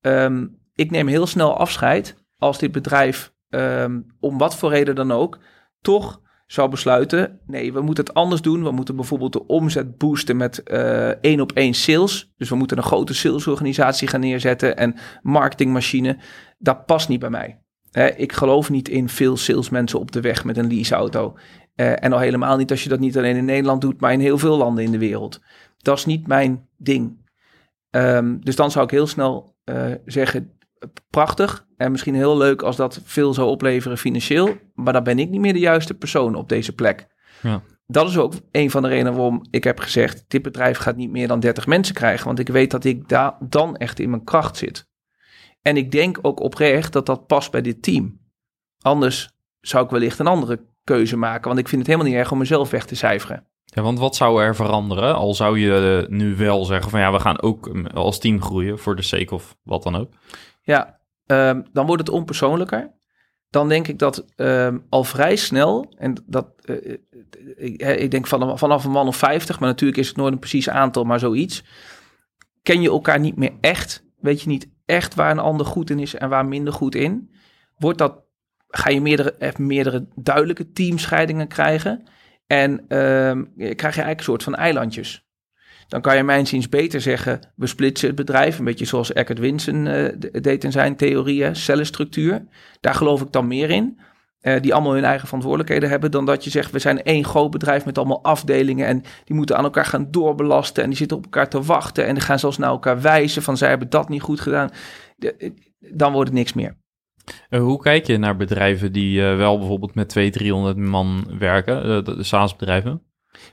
Ehm, ik neem heel snel afscheid als dit bedrijf, ehm, om wat voor reden dan ook, toch zou besluiten: nee, we moeten het anders doen. We moeten bijvoorbeeld de omzet boosten met uh, één op één sales. Dus we moeten een grote salesorganisatie gaan neerzetten en marketingmachine. Dat past niet bij mij. ik geloof niet in veel salesmensen op de weg met een leaseauto. Uh, en al helemaal niet als je dat niet alleen in Nederland doet, maar in heel veel landen in de wereld. Dat is niet mijn ding. Um, dus dan zou ik heel snel uh, zeggen: prachtig en misschien heel leuk als dat veel zou opleveren financieel. Maar dan ben ik niet meer de juiste persoon op deze plek. Ja. Dat is ook een van de redenen waarom ik heb gezegd: dit bedrijf gaat niet meer dan 30 mensen krijgen. Want ik weet dat ik daar dan echt in mijn kracht zit. En ik denk ook oprecht dat dat past bij dit team. Anders zou ik wellicht een andere keuze maken. Want ik vind het helemaal niet erg om mezelf weg te cijferen. Ja, want wat zou er veranderen? Al zou je nu wel zeggen van ja, we gaan ook als team groeien voor de sake of wat dan ook. Ja, um, dan wordt het onpersoonlijker. Dan denk ik dat um, al vrij snel, en dat, uh, ik, ik, denk van, vanaf een man of 50, maar natuurlijk is het nooit een precies aantal, maar zoiets. Ken je elkaar niet meer echt? Weet je niet echt waar een ander goed in is en waar minder goed in? Wordt dat, ga je meerdere, meerdere duidelijke teamscheidingen krijgen? En um, krijg je eigenlijk een soort van eilandjes. Dan kan je mijn ziens beter zeggen, we splitsen het bedrijf. Een beetje zoals Eckert Winsen uh, deed in zijn theorieën, cellenstructuur. Daar geloof ik dan meer in. Uh, die allemaal hun eigen verantwoordelijkheden hebben. Dan dat je zegt, we zijn één groot bedrijf met allemaal afdelingen. En die moeten aan elkaar gaan doorbelasten. En die zitten op elkaar te wachten. En die gaan zelfs naar elkaar wijzen van zij hebben dat niet goed gedaan. Dan wordt het niks meer. Uh, hoe kijk je naar bedrijven die uh, wel bijvoorbeeld met 200, 300 man werken, uh, de, SaaS-bedrijven?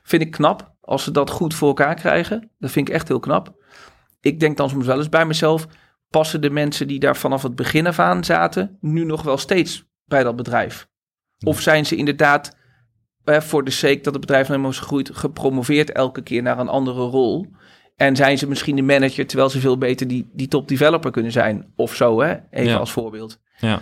Vind ik knap als ze dat goed voor elkaar krijgen. Dat vind ik echt heel knap. Ik denk dan soms wel eens bij mezelf, passen de mensen die daar vanaf het begin af aan zaten, nu nog wel steeds bij dat bedrijf? Of zijn ze inderdaad voor de sake dat het bedrijf nou helemaal is gegroeid, gepromoveerd elke keer naar een andere rol? En zijn ze misschien de manager, terwijl ze veel beter die, die top developer kunnen zijn? Of zo, hè? even als voorbeeld. Ja.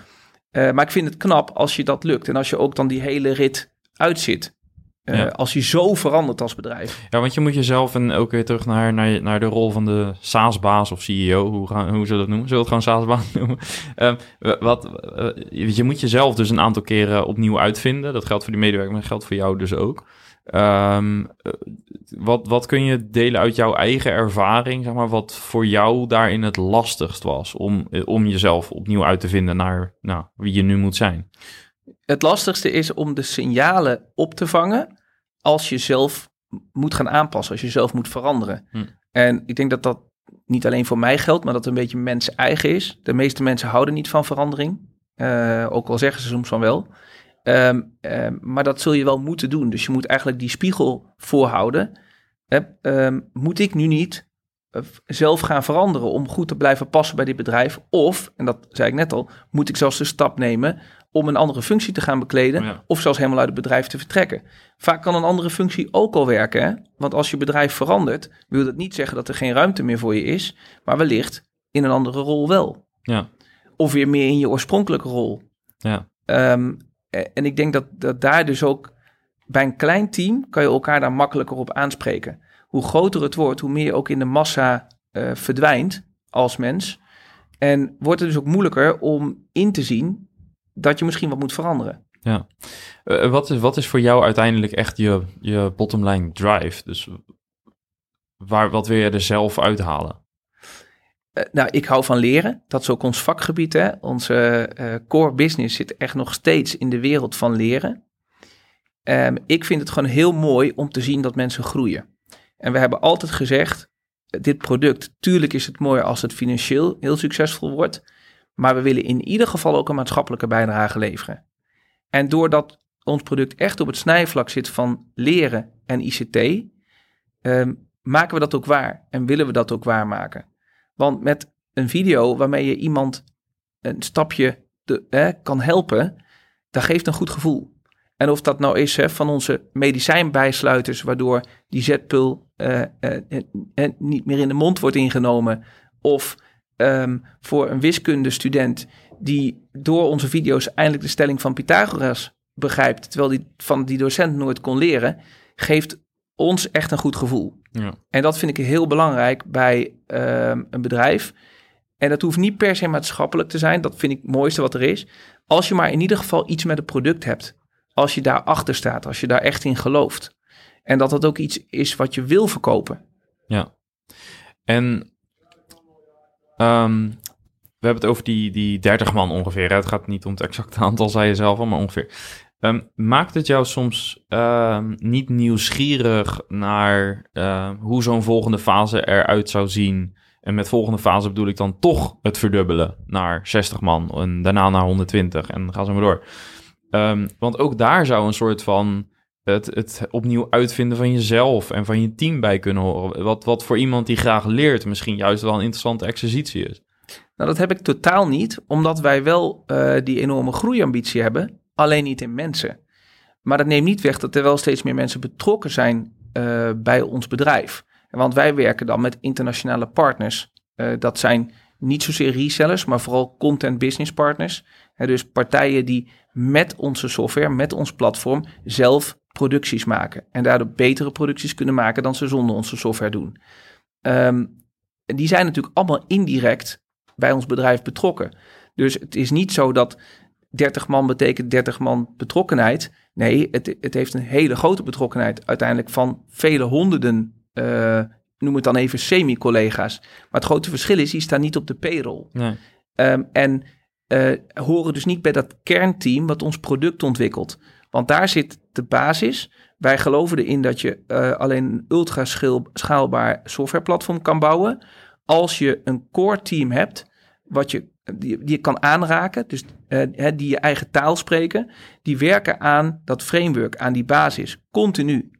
Uh, maar ik vind het knap als je dat lukt. En als je ook dan die hele rit uitzit. Uh, Als je zo verandert als bedrijf. Ja, want je moet jezelf en ook weer terug naar, naar, naar de rol van de SaaS-baas of CEO. Hoe, gaan, hoe zullen we dat noemen? Zullen we het gewoon SaaS-baas noemen? Uh, wat, uh, je moet jezelf dus een aantal keren opnieuw uitvinden. Dat geldt voor die medewerker, maar dat geldt voor jou dus ook. Um, wat, wat kun je delen uit jouw eigen ervaring, zeg maar, wat voor jou daarin het lastigst was om, om jezelf opnieuw uit te vinden naar nou, wie je nu moet zijn? Het lastigste is om de signalen op te vangen als je zelf moet gaan aanpassen, als je zelf moet veranderen. Hm. En ik denk dat dat niet alleen voor mij geldt, maar dat het een beetje mensen eigen is. De meeste mensen houden niet van verandering, uh, ook al zeggen ze soms van wel. Um, um, maar dat zul je wel moeten doen. Dus je moet eigenlijk die spiegel voorhouden. Um, moet ik nu niet uh, zelf gaan veranderen om goed te blijven passen bij dit bedrijf? Of, en dat zei ik net al, moet ik zelfs de stap nemen om een andere functie te gaan bekleden ja. of zelfs helemaal uit het bedrijf te vertrekken. Vaak kan een andere functie ook al werken, hè? want als je bedrijf verandert, wil dat niet zeggen dat er geen ruimte meer voor je is, maar wellicht in een andere rol wel. Ja. Of weer meer in je oorspronkelijke rol. Ja. Um, en ik denk dat, dat daar dus ook bij een klein team kan je elkaar daar makkelijker op aanspreken. Hoe groter het wordt, hoe meer je ook in de massa uh, verdwijnt als mens. En wordt het dus ook moeilijker om in te zien dat je misschien wat moet veranderen. Ja. Uh, wat, is, wat is voor jou uiteindelijk echt je, je bottomline drive? Dus waar, wat wil je er zelf uithalen? Uh, nou, ik hou van leren. Dat is ook ons vakgebied. Hè? Onze uh, core business zit echt nog steeds in de wereld van leren. Um, ik vind het gewoon heel mooi om te zien dat mensen groeien. En we hebben altijd gezegd, dit product, tuurlijk is het mooi als het financieel heel succesvol wordt. Maar we willen in ieder geval ook een maatschappelijke bijdrage leveren. En doordat ons product echt op het snijvlak zit van leren en ICT, um, maken we dat ook waar en willen we dat ook waarmaken. Want met een video waarmee je iemand een stapje de, hè, kan helpen, dat geeft een goed gevoel. En of dat nou is hè, van onze medicijnbijsluiters, waardoor die zetpul uh, uh, niet meer in de mond wordt ingenomen, of um, voor een wiskundestudent die door onze video's eindelijk de stelling van Pythagoras begrijpt, terwijl die van die docent nooit kon leren, geeft ons echt een goed gevoel. Ja. En dat vind ik heel belangrijk bij ehm, een bedrijf. En dat hoeft niet per se maatschappelijk te zijn. Dat vind ik het mooiste wat er is. Als je maar in ieder geval iets met het product hebt. Als je daar achter staat. Als je daar echt in gelooft. En dat dat ook iets is wat je wil verkopen. Ja. En ehm, we hebben het over die, die 30 man ongeveer. Het gaat niet om het exacte aantal, zei je zelf al, maar ongeveer. Ehm, maakt het jou soms ehm, niet nieuwsgierig naar eh, hoe zo'n volgende fase eruit zou zien? En met volgende fase bedoel ik dan toch het verdubbelen naar 60 man en daarna naar 120 en ga zo maar door. Ehm, want ook daar zou een soort van het, het opnieuw uitvinden van jezelf en van je team bij kunnen horen. Wat, wat voor iemand die graag leert misschien juist wel een interessante exercitie is. Nou, dat heb ik totaal niet, omdat wij wel eh, die enorme groeiambitie hebben, alleen niet in mensen. Maar dat neemt niet weg dat er wel steeds meer mensen betrokken zijn eh, bij ons bedrijf. Want wij werken dan met internationale partners. Eh, dat zijn niet zozeer resellers, maar vooral content business partners. Dus partijen die met onze software, met ons platform, zelf producties maken. En daardoor betere producties kunnen maken dan ze zonder onze software doen. Ehm, die zijn natuurlijk allemaal indirect bij ons bedrijf betrokken. Dus het is niet zo dat 30 man betekent 30 man betrokkenheid. Nee, het, het heeft een hele grote betrokkenheid uiteindelijk van vele honderden, eh, noem het dan even semi-collega's. Maar het grote verschil is, die staan niet op de payroll. Nee. Ehm, en eh, horen dus niet bij dat kernteam wat ons product ontwikkelt. Want daar zit de basis. Wij geloven erin dat je eh, alleen een ultra schaalbaar softwareplatform kan bouwen. Als je een core team hebt, wat je, die, die je kan aanraken, dus eh, die je eigen taal spreken, die werken aan dat framework, aan die basis, continu.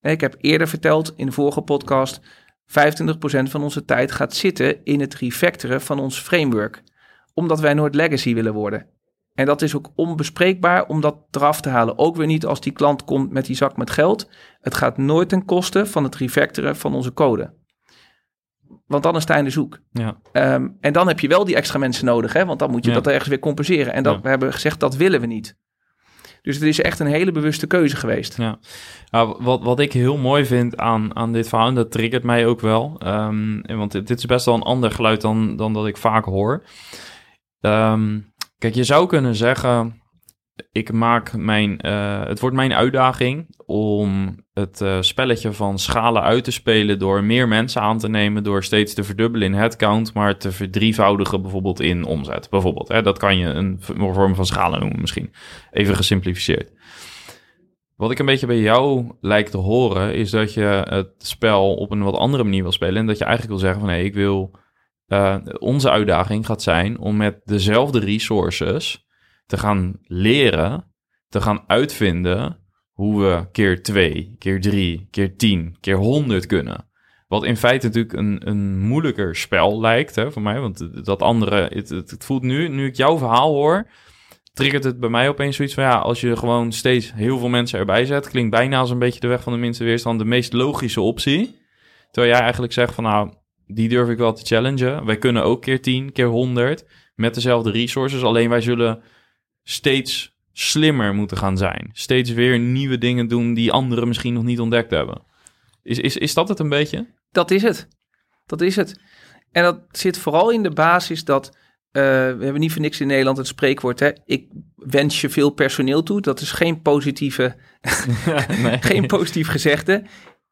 Ik heb eerder verteld in de vorige podcast, 25% van onze tijd gaat zitten in het refactoren van ons framework. Omdat wij nooit legacy willen worden. En dat is ook onbespreekbaar om dat eraf te halen. Ook weer niet als die klant komt met die zak met geld. Het gaat nooit ten koste van het refactoren van onze code. Want dan is het einde zoek. Ja. Ehm, en dan heb je wel die extra mensen nodig, hè? want dan moet je Ja. dat ergens weer compenseren. En dat, Ja. we hebben gezegd, dat willen we niet. Dus het is echt een hele bewuste keuze geweest. Ja, Nou, wat, wat ik heel mooi vind aan, aan dit verhaal, en dat triggert mij ook wel, ehm, want dit, dit is best wel een ander geluid dan, dan dat ik vaak hoor. Ehm, kijk, je zou kunnen zeggen, ik maak mijn, eh, het wordt mijn uitdaging om het eh, spelletje van schalen uit te spelen door meer mensen aan te nemen, door steeds te verdubbelen in headcount, maar te verdrievoudigen bijvoorbeeld in omzet. Bijvoorbeeld, hè? dat kan je een vorm van schalen noemen misschien, even gesimplificeerd. Wat ik een beetje bij jou lijkt te horen, is dat je het spel op een wat andere manier wil spelen. En dat je eigenlijk wil zeggen van hé, ik wil. eh, onze uitdaging gaat zijn om met dezelfde resources te gaan leren, te gaan uitvinden hoe we keer twee, keer drie, keer tien, keer honderd kunnen. Wat in feite natuurlijk een, een moeilijker spel lijkt hè, voor mij. Want dat andere, het, het, het voelt nu, nu ik jouw verhaal hoor, triggert het bij mij opeens zoiets van ja, als je gewoon steeds heel veel mensen erbij zet, klinkt bijna als een beetje de weg van de minste weerstand de meest logische optie. Terwijl jij eigenlijk zegt van nou, die durf ik wel te challengen. Wij kunnen ook keer 10, keer 100 met dezelfde resources, alleen wij zullen steeds slimmer moeten gaan zijn. Steeds weer nieuwe dingen doen die anderen misschien nog niet ontdekt hebben. Is, is, is dat het een beetje? Dat is het. Dat is het. En dat zit vooral in de basis dat. eh, we hebben niet voor niks in Nederland het spreekwoord. Hè? Ik wens je veel personeel toe. Dat is geen positieve, nee. geen positief gezegde.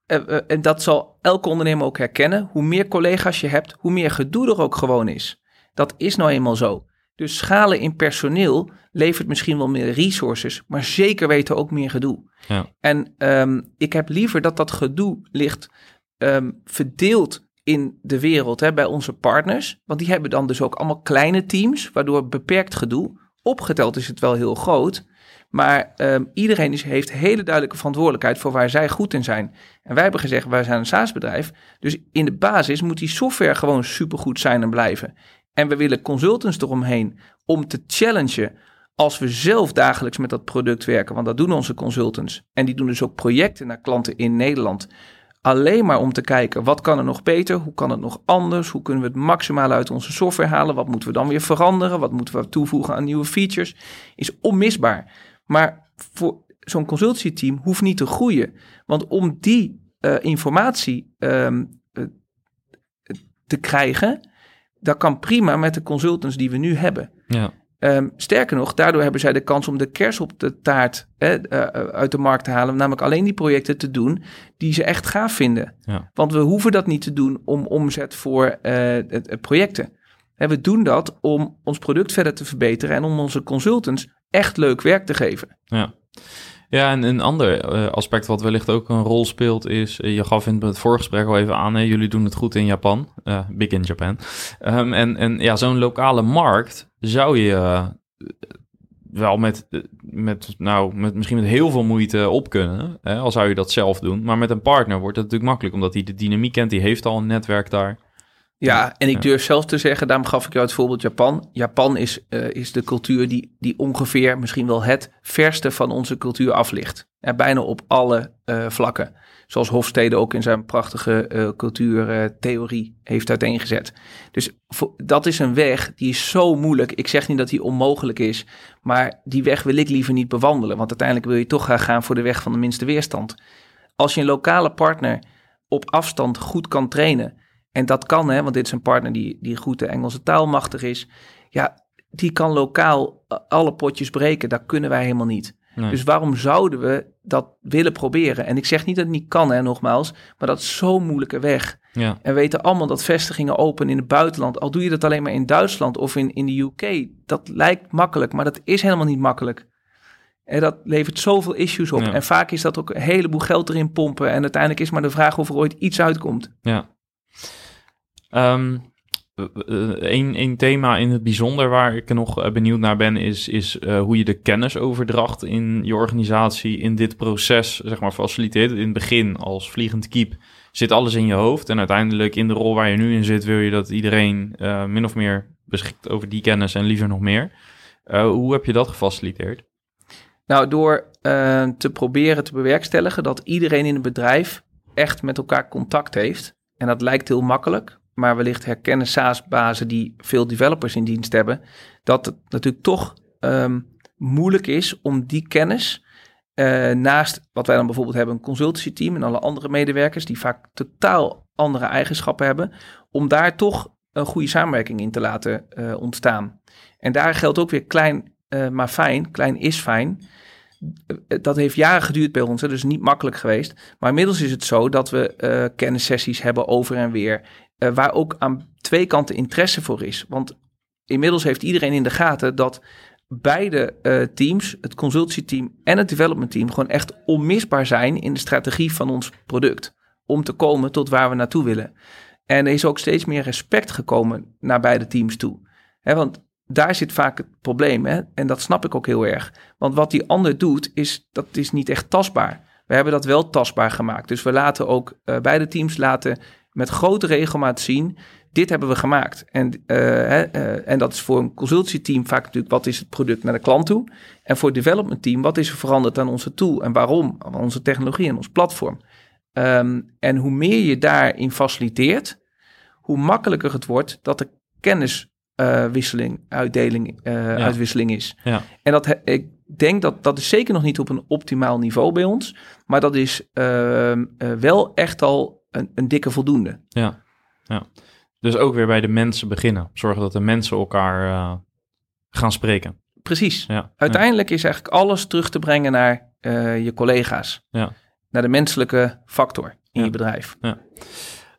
Eh, eh, en dat zal elke ondernemer ook herkennen. Hoe meer collega's je hebt, hoe meer gedoe er ook gewoon is. Dat is nou eenmaal zo. Dus schalen in personeel levert misschien wel meer resources, maar zeker weten ook meer gedoe. Ja. En ehm, ik heb liever dat dat gedoe ligt ehm, verdeeld in de wereld hè, bij onze partners. Want die hebben dan dus ook allemaal kleine teams, waardoor beperkt gedoe. Opgeteld is het wel heel groot. Maar ehm, iedereen is, heeft hele duidelijke verantwoordelijkheid voor waar zij goed in zijn. En wij hebben gezegd, wij zijn een SaaS-bedrijf. Dus in de basis moet die software gewoon supergoed zijn en blijven. En we willen consultants eromheen om te challengen als we zelf dagelijks met dat product werken. Want dat doen onze consultants. En die doen dus ook projecten naar klanten in Nederland. Alleen maar om te kijken, wat kan er nog beter? Hoe kan het nog anders? Hoe kunnen we het maximaal uit onze software halen? Wat moeten we dan weer veranderen? Wat moeten we toevoegen aan nieuwe features? Is onmisbaar. Maar voor zo'n consultieteam hoeft niet te groeien. Want om die uh, informatie um, te krijgen, dat kan prima met de consultants die we nu hebben. Ja. Um, sterker nog, daardoor hebben zij de kans om de kers op de taart hè, uh, uit de markt te halen. Namelijk alleen die projecten te doen die ze echt gaaf vinden. Ja. Want we hoeven dat niet te doen om omzet voor uh, projecten. En we doen dat om ons product verder te verbeteren en om onze consultants echt leuk werk te geven. Ja. Ja, en een ander uh, aspect wat wellicht ook een rol speelt is, uh, je gaf in het voorgesprek al even aan, hè, jullie doen het goed in Japan, uh, big in Japan. Um, en, en ja, zo'n lokale markt zou je wel met, met, nou, met, misschien met heel veel moeite op kunnen, hè, al zou je dat zelf doen. Maar met een partner wordt het natuurlijk makkelijk, omdat hij de dynamiek kent, die heeft al een netwerk daar. Ja, en ik durf zelf te zeggen, daarom gaf ik jou het voorbeeld Japan. Japan is, uh, is de cultuur die, die ongeveer misschien wel het verste van onze cultuur af ligt. En bijna op alle uh, vlakken. Zoals Hofstede ook in zijn prachtige uh, cultuurtheorie heeft uiteengezet. Dus dat is een weg die is zo moeilijk. Ik zeg niet dat die onmogelijk is, maar die weg wil ik liever niet bewandelen. Want uiteindelijk wil je toch gaan voor de weg van de minste weerstand. Als je een lokale partner op afstand goed kan trainen en dat kan, hè, want dit is een partner die, die goed de Engelse taal machtig is. Ja, die kan lokaal alle potjes breken. Dat kunnen wij helemaal niet. Nee. Dus waarom zouden we dat willen proberen? En ik zeg niet dat het niet kan, hè, nogmaals, maar dat is zo'n moeilijke weg. Ja. En we weten allemaal dat vestigingen open in het buitenland, al doe je dat alleen maar in Duitsland of in, in de UK, dat lijkt makkelijk, maar dat is helemaal niet makkelijk. En dat levert zoveel issues op. Ja. En vaak is dat ook een heleboel geld erin pompen. En uiteindelijk is maar de vraag of er ooit iets uitkomt. Ja. Um, een, een thema in het bijzonder waar ik nog benieuwd naar ben, is, is uh, hoe je de kennisoverdracht in je organisatie in dit proces, zeg maar, faciliteert. In het begin als vliegend kiep zit alles in je hoofd. En uiteindelijk in de rol waar je nu in zit, wil je dat iedereen uh, min of meer beschikt over die kennis en liever nog meer. Hoe heb je dat gefaciliteerd? Nou, door te proberen te bewerkstelligen dat iedereen in het bedrijf echt met elkaar contact heeft. En dat lijkt heel makkelijk, maar wellicht herkennen SaaS-bazen die veel developers in dienst hebben, dat het natuurlijk toch um, moeilijk is om die kennis uh, naast wat wij dan bijvoorbeeld hebben, een consultancy-team en alle andere medewerkers die vaak totaal andere eigenschappen hebben, om daar toch een goede samenwerking in te laten uh, ontstaan. En daar geldt ook weer klein, uh, maar fijn. Klein is fijn dat heeft jaren geduurd bij ons, dus niet makkelijk geweest. Maar inmiddels is het zo dat we kennissessies hebben over en weer, uh, waar ook aan twee kanten interesse voor is. Want inmiddels heeft iedereen in de gaten dat beide uh, teams, het consultieteam en het development team, gewoon echt onmisbaar zijn in de strategie van ons product. Om te komen tot waar we naartoe willen. En er is ook steeds meer respect gekomen naar beide teams toe. Want daar zit vaak het probleem. Hè? En dat snap ik ook heel erg. Want wat die ander doet, is, dat is niet echt tastbaar. We hebben dat wel tastbaar gemaakt. Dus we laten ook, uh, beide teams laten met grote regelmaat zien, dit hebben we gemaakt. En, uh, hè, uh, en dat is voor een consultieteam vaak natuurlijk, wat is het product naar de klant toe? En voor het development team, wat is er veranderd aan onze tool en waarom? Aan onze technologie en ons platform. Um, en hoe meer je daarin faciliteert, hoe makkelijker het wordt dat de kennis uh, wisseling, uitdeling, ja. uitwisseling is. Ja. En dat ik denk dat dat is zeker nog niet op een optimaal niveau bij ons, maar dat is uh, wel echt al een, een, dikke voldoende. Ja. ja, dus ook weer bij de mensen beginnen. Zorgen dat de mensen elkaar uh, gaan spreken. Precies. Ja. Uiteindelijk is eigenlijk alles terug te brengen naar uh, je collega's. Ja. Naar de menselijke factor in je bedrijf. Ja.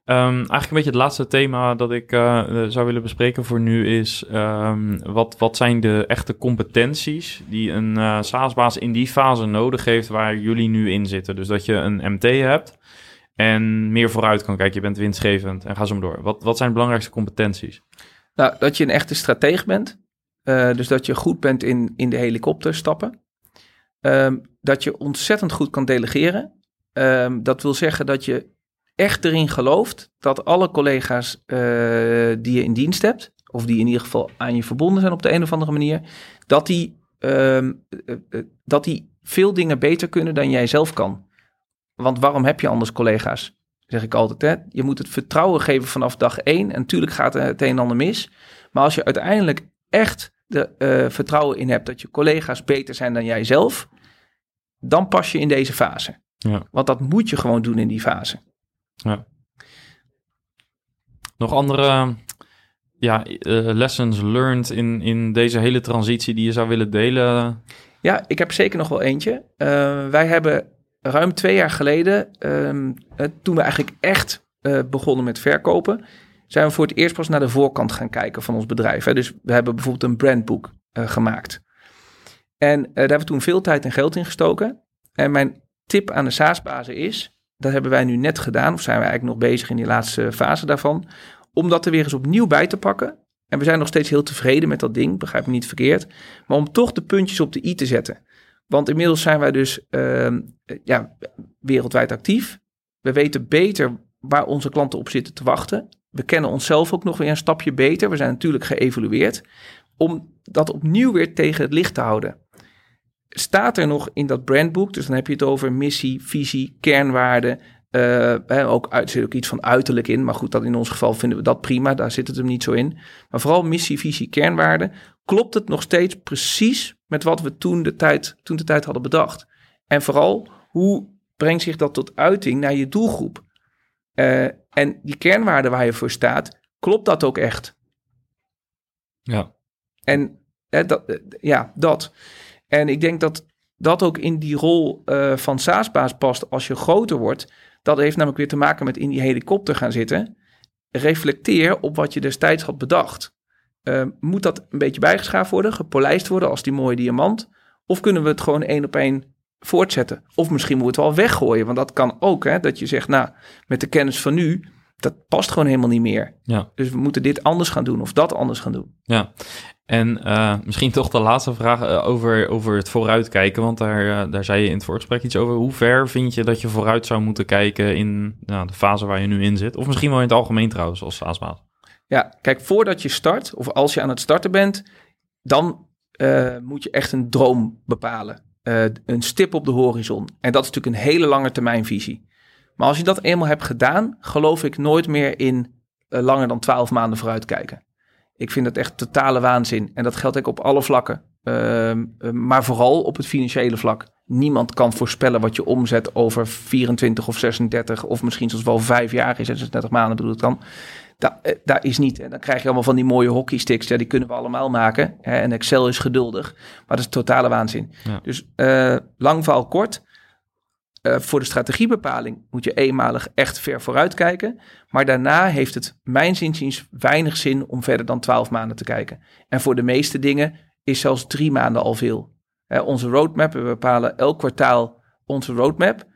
Um, eigenlijk een beetje het laatste thema dat ik uh, zou willen bespreken voor nu is... Um, wat, wat zijn de echte competenties die een SaaS-baas in die fase nodig heeft waar jullie nu in zitten? Dus dat je een MT hebt en meer vooruit kan kijken. Je bent winstgevend en ga zo maar door. Wat, wat zijn de belangrijkste competenties? Nou, dat je een echte strateeg bent. Uh, dus dat je goed bent in, in de helikopter stappen. Um, dat je ontzettend goed kan delegeren. dat wil zeggen dat je echt erin gelooft dat alle collega's uh, die je in dienst hebt, of die in ieder geval aan je verbonden zijn op de een of andere manier, dat die, uh, uh, dat die veel dingen beter kunnen dan jij zelf kan. Want waarom heb je anders collega's? Zeg ik altijd. Hè? Je moet het vertrouwen geven vanaf dag één. En natuurlijk gaat het een en ander mis. Maar als je uiteindelijk echt de vertrouwen in hebt dat je collega's beter zijn dan jij zelf, dan pas je in deze fase. Ja. Want dat moet je gewoon doen in die fase. Nog andere ja, eh, lessons learned in, in deze hele transitie die je zou willen delen? Ja, ik heb zeker nog wel eentje. Eh, wij hebben ruim twee jaar geleden, ehm, eh, toen we eigenlijk echt eh, begonnen met verkopen, zijn we voor het eerst pas naar de voorkant gaan kijken van ons bedrijf. Hè. Dus we hebben bijvoorbeeld een brandboek eh, gemaakt. En eh, daar hebben we toen veel tijd en geld in gestoken. En mijn tip aan de SaaS-bazen is, dat hebben wij nu net gedaan, of zijn we eigenlijk nog bezig in die laatste fase daarvan, om dat er weer eens opnieuw bij te pakken. En we zijn nog steeds heel tevreden met dat ding, begrijp me niet verkeerd. Maar om toch de puntjes op de i te zetten. Want inmiddels zijn wij dus ehm, eh, ja, wereldwijd actief. We weten beter waar onze klanten op zitten te wachten. We kennen onszelf ook nog weer een stapje beter. We zijn natuurlijk geëvalueerd. Om dat opnieuw weer tegen het licht te houden. Staat er nog in dat brandboek, dus dan heb je het over missie, visie, kernwaarden. Eh, hè, ook, uit- zit ook iets van uiterlijk in. Maar goed, dat in ons geval vinden we dat prima. Daar zit het hem niet zo in. Maar vooral missie, visie, kernwaarden. Klopt het nog steeds precies met wat we toen de tijd, toen de tijd hadden bedacht? En vooral, hoe brengt zich dat tot uiting naar je doelgroep? Eh, en die kernwaarden waar je voor staat, klopt dat ook echt? Ja. En eh, dat, eh, ja, dat. En ik denk dat dat ook in die rol van SaaS-baas past als je groter wordt. Dat heeft namelijk weer te maken met in die helikopter gaan zitten. Reflecteer op wat je destijds had bedacht. Eh, moet dat een beetje bijgeschaafd worden, gepolijst worden als die mooie diamant? Of kunnen we het gewoon één op één voortzetten? Of misschien moeten we het wel weggooien, want dat kan ook. Hè, dat je zegt, nou, met de kennis van nu, dat past gewoon helemaal niet meer. Ja. Dus we moeten dit anders gaan doen of dat anders gaan doen. Ja, en eh, misschien toch de laatste vraag eh, over, over het vooruitkijken. Want daar, eh, daar zei je in het voorgesprek iets over. Hoe ver vind je dat je vooruit zou moeten kijken in nou, de fase waar je nu in zit? Of misschien wel in het algemeen trouwens, als SaaS-baas. Ja, kijk, voordat je start, of als je aan het starten bent, dan moet je echt een droom bepalen. Een stip op de horizon. En dat is natuurlijk een hele lange termijnvisie. Maar als je dat eenmaal hebt gedaan, geloof ik nooit meer in eh, langer dan 12 maanden vooruitkijken. Ik vind dat echt totale waanzin. En dat geldt ook op alle vlakken. Ehm, eh, maar vooral op het financiële vlak. Niemand kan voorspellen wat je omzet over 24 of 36 of misschien zelfs wel 5 jaar in 36 maanden bedoel ik dan. Da, eh, daar is niet. En dan krijg je allemaal van die mooie hockeysticks. Ja, die kunnen we allemaal maken. En Excel is geduldig. Maar dat is totale waanzin. Ja. Dus eh, lang verhaal kort. Eh, voor de strategiebepaling moet je eenmalig echt ver vooruit kijken. Maar daarna heeft het, mijns inziens, weinig zin om verder dan 12 maanden te kijken. En voor de meeste dingen is zelfs drie maanden al veel. Hè, onze roadmap, we bepalen elk kwartaal onze roadmap.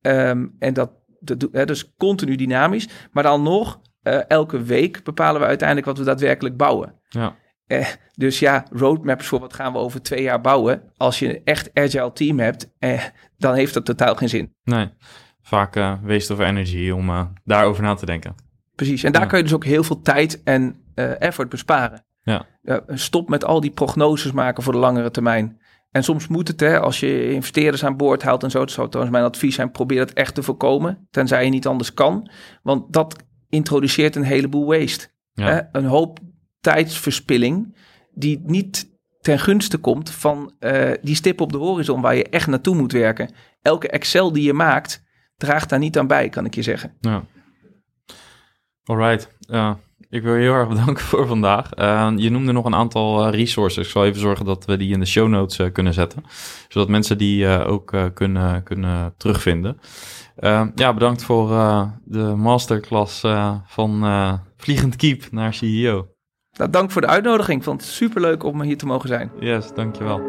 Ehm, en dat, dat dus continu dynamisch. Maar dan nog, eh, elke week bepalen we uiteindelijk wat we daadwerkelijk bouwen. Ja, Eh, dus ja, roadmaps voor wat gaan we over twee jaar bouwen. Als je een echt agile team hebt, eh, dan heeft dat totaal geen zin. nee. Vaak eh waste of energy om eh, daarover na te denken. Precies. En daar Ja. kun je dus ook heel veel tijd en eh, effort besparen. Ja. Ja, stop met al die prognoses maken voor de langere termijn. En soms moet het, hè, als je investeerders aan boord haalt en zo. Dat zou trouwens mijn advies zijn, probeer dat echt te voorkomen. Tenzij je niet anders kan. Want dat introduceert een heleboel waste. Ja. Hè? Een hoop tijdsverspilling die niet ten gunste komt van eh, die stip op de horizon waar je echt naartoe moet werken. Elke Excel die je maakt, draagt daar niet aan bij, kan ik je zeggen. Ja. Alright. Ik wil je heel erg bedanken voor vandaag. Eh, je noemde nog een aantal eh, resources. Ik zal even zorgen dat we die in de show notes kunnen zetten. Zodat mensen die ook kunnen, kunnen terugvinden. Ja, bedankt voor de masterclass van Vliegend Keep naar CEO. Nou, dank voor de uitnodiging. Vond het superleuk om hier te mogen zijn. Yes, dankjewel.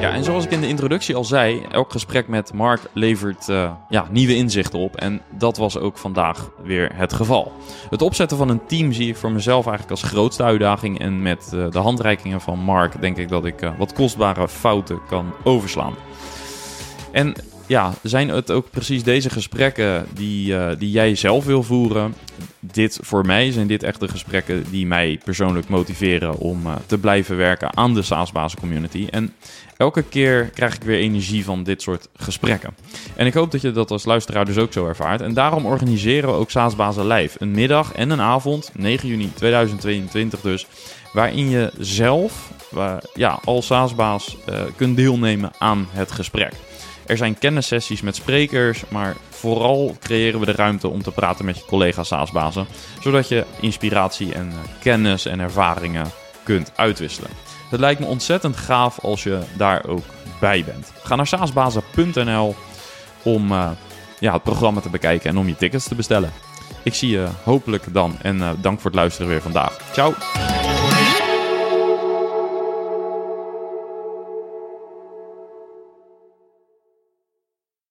Ja, en zoals ik in de introductie al zei, elk gesprek met Mark levert eh, ja, nieuwe inzichten op. En dat was ook vandaag weer het geval. Het opzetten van een team zie ik voor mezelf eigenlijk als grootste uitdaging. En met eh, de handreikingen van Mark denk ik dat ik eh, wat kostbare fouten kan overslaan. En ja, zijn het ook precies deze gesprekken die, eh, die jij zelf wil voeren? Dit voor mij zijn dit echt de gesprekken die mij persoonlijk motiveren om eh, te blijven werken aan de SaaS-bazen community. En elke keer krijg ik weer energie van dit soort gesprekken. En ik hoop dat je dat als luisteraar dus ook zo ervaart. En daarom organiseren we ook SaaS-bazen live. Een middag en een avond, 9 juni 2022 dus, waarin je zelf ja, als SaaS-baas kunt deelnemen aan het gesprek. Er zijn kennissessies met sprekers, maar vooral creëren we de ruimte om te praten met je collega SaaS-bazen, zodat je inspiratie en kennis en ervaringen kunt uitwisselen. Het lijkt me ontzettend gaaf als je daar ook bij bent. Ga naar saasbazen.nl om uh, ja, het programma te bekijken en om je tickets te bestellen. Ik zie je hopelijk dan en uh, dank voor het luisteren weer vandaag. Ciao!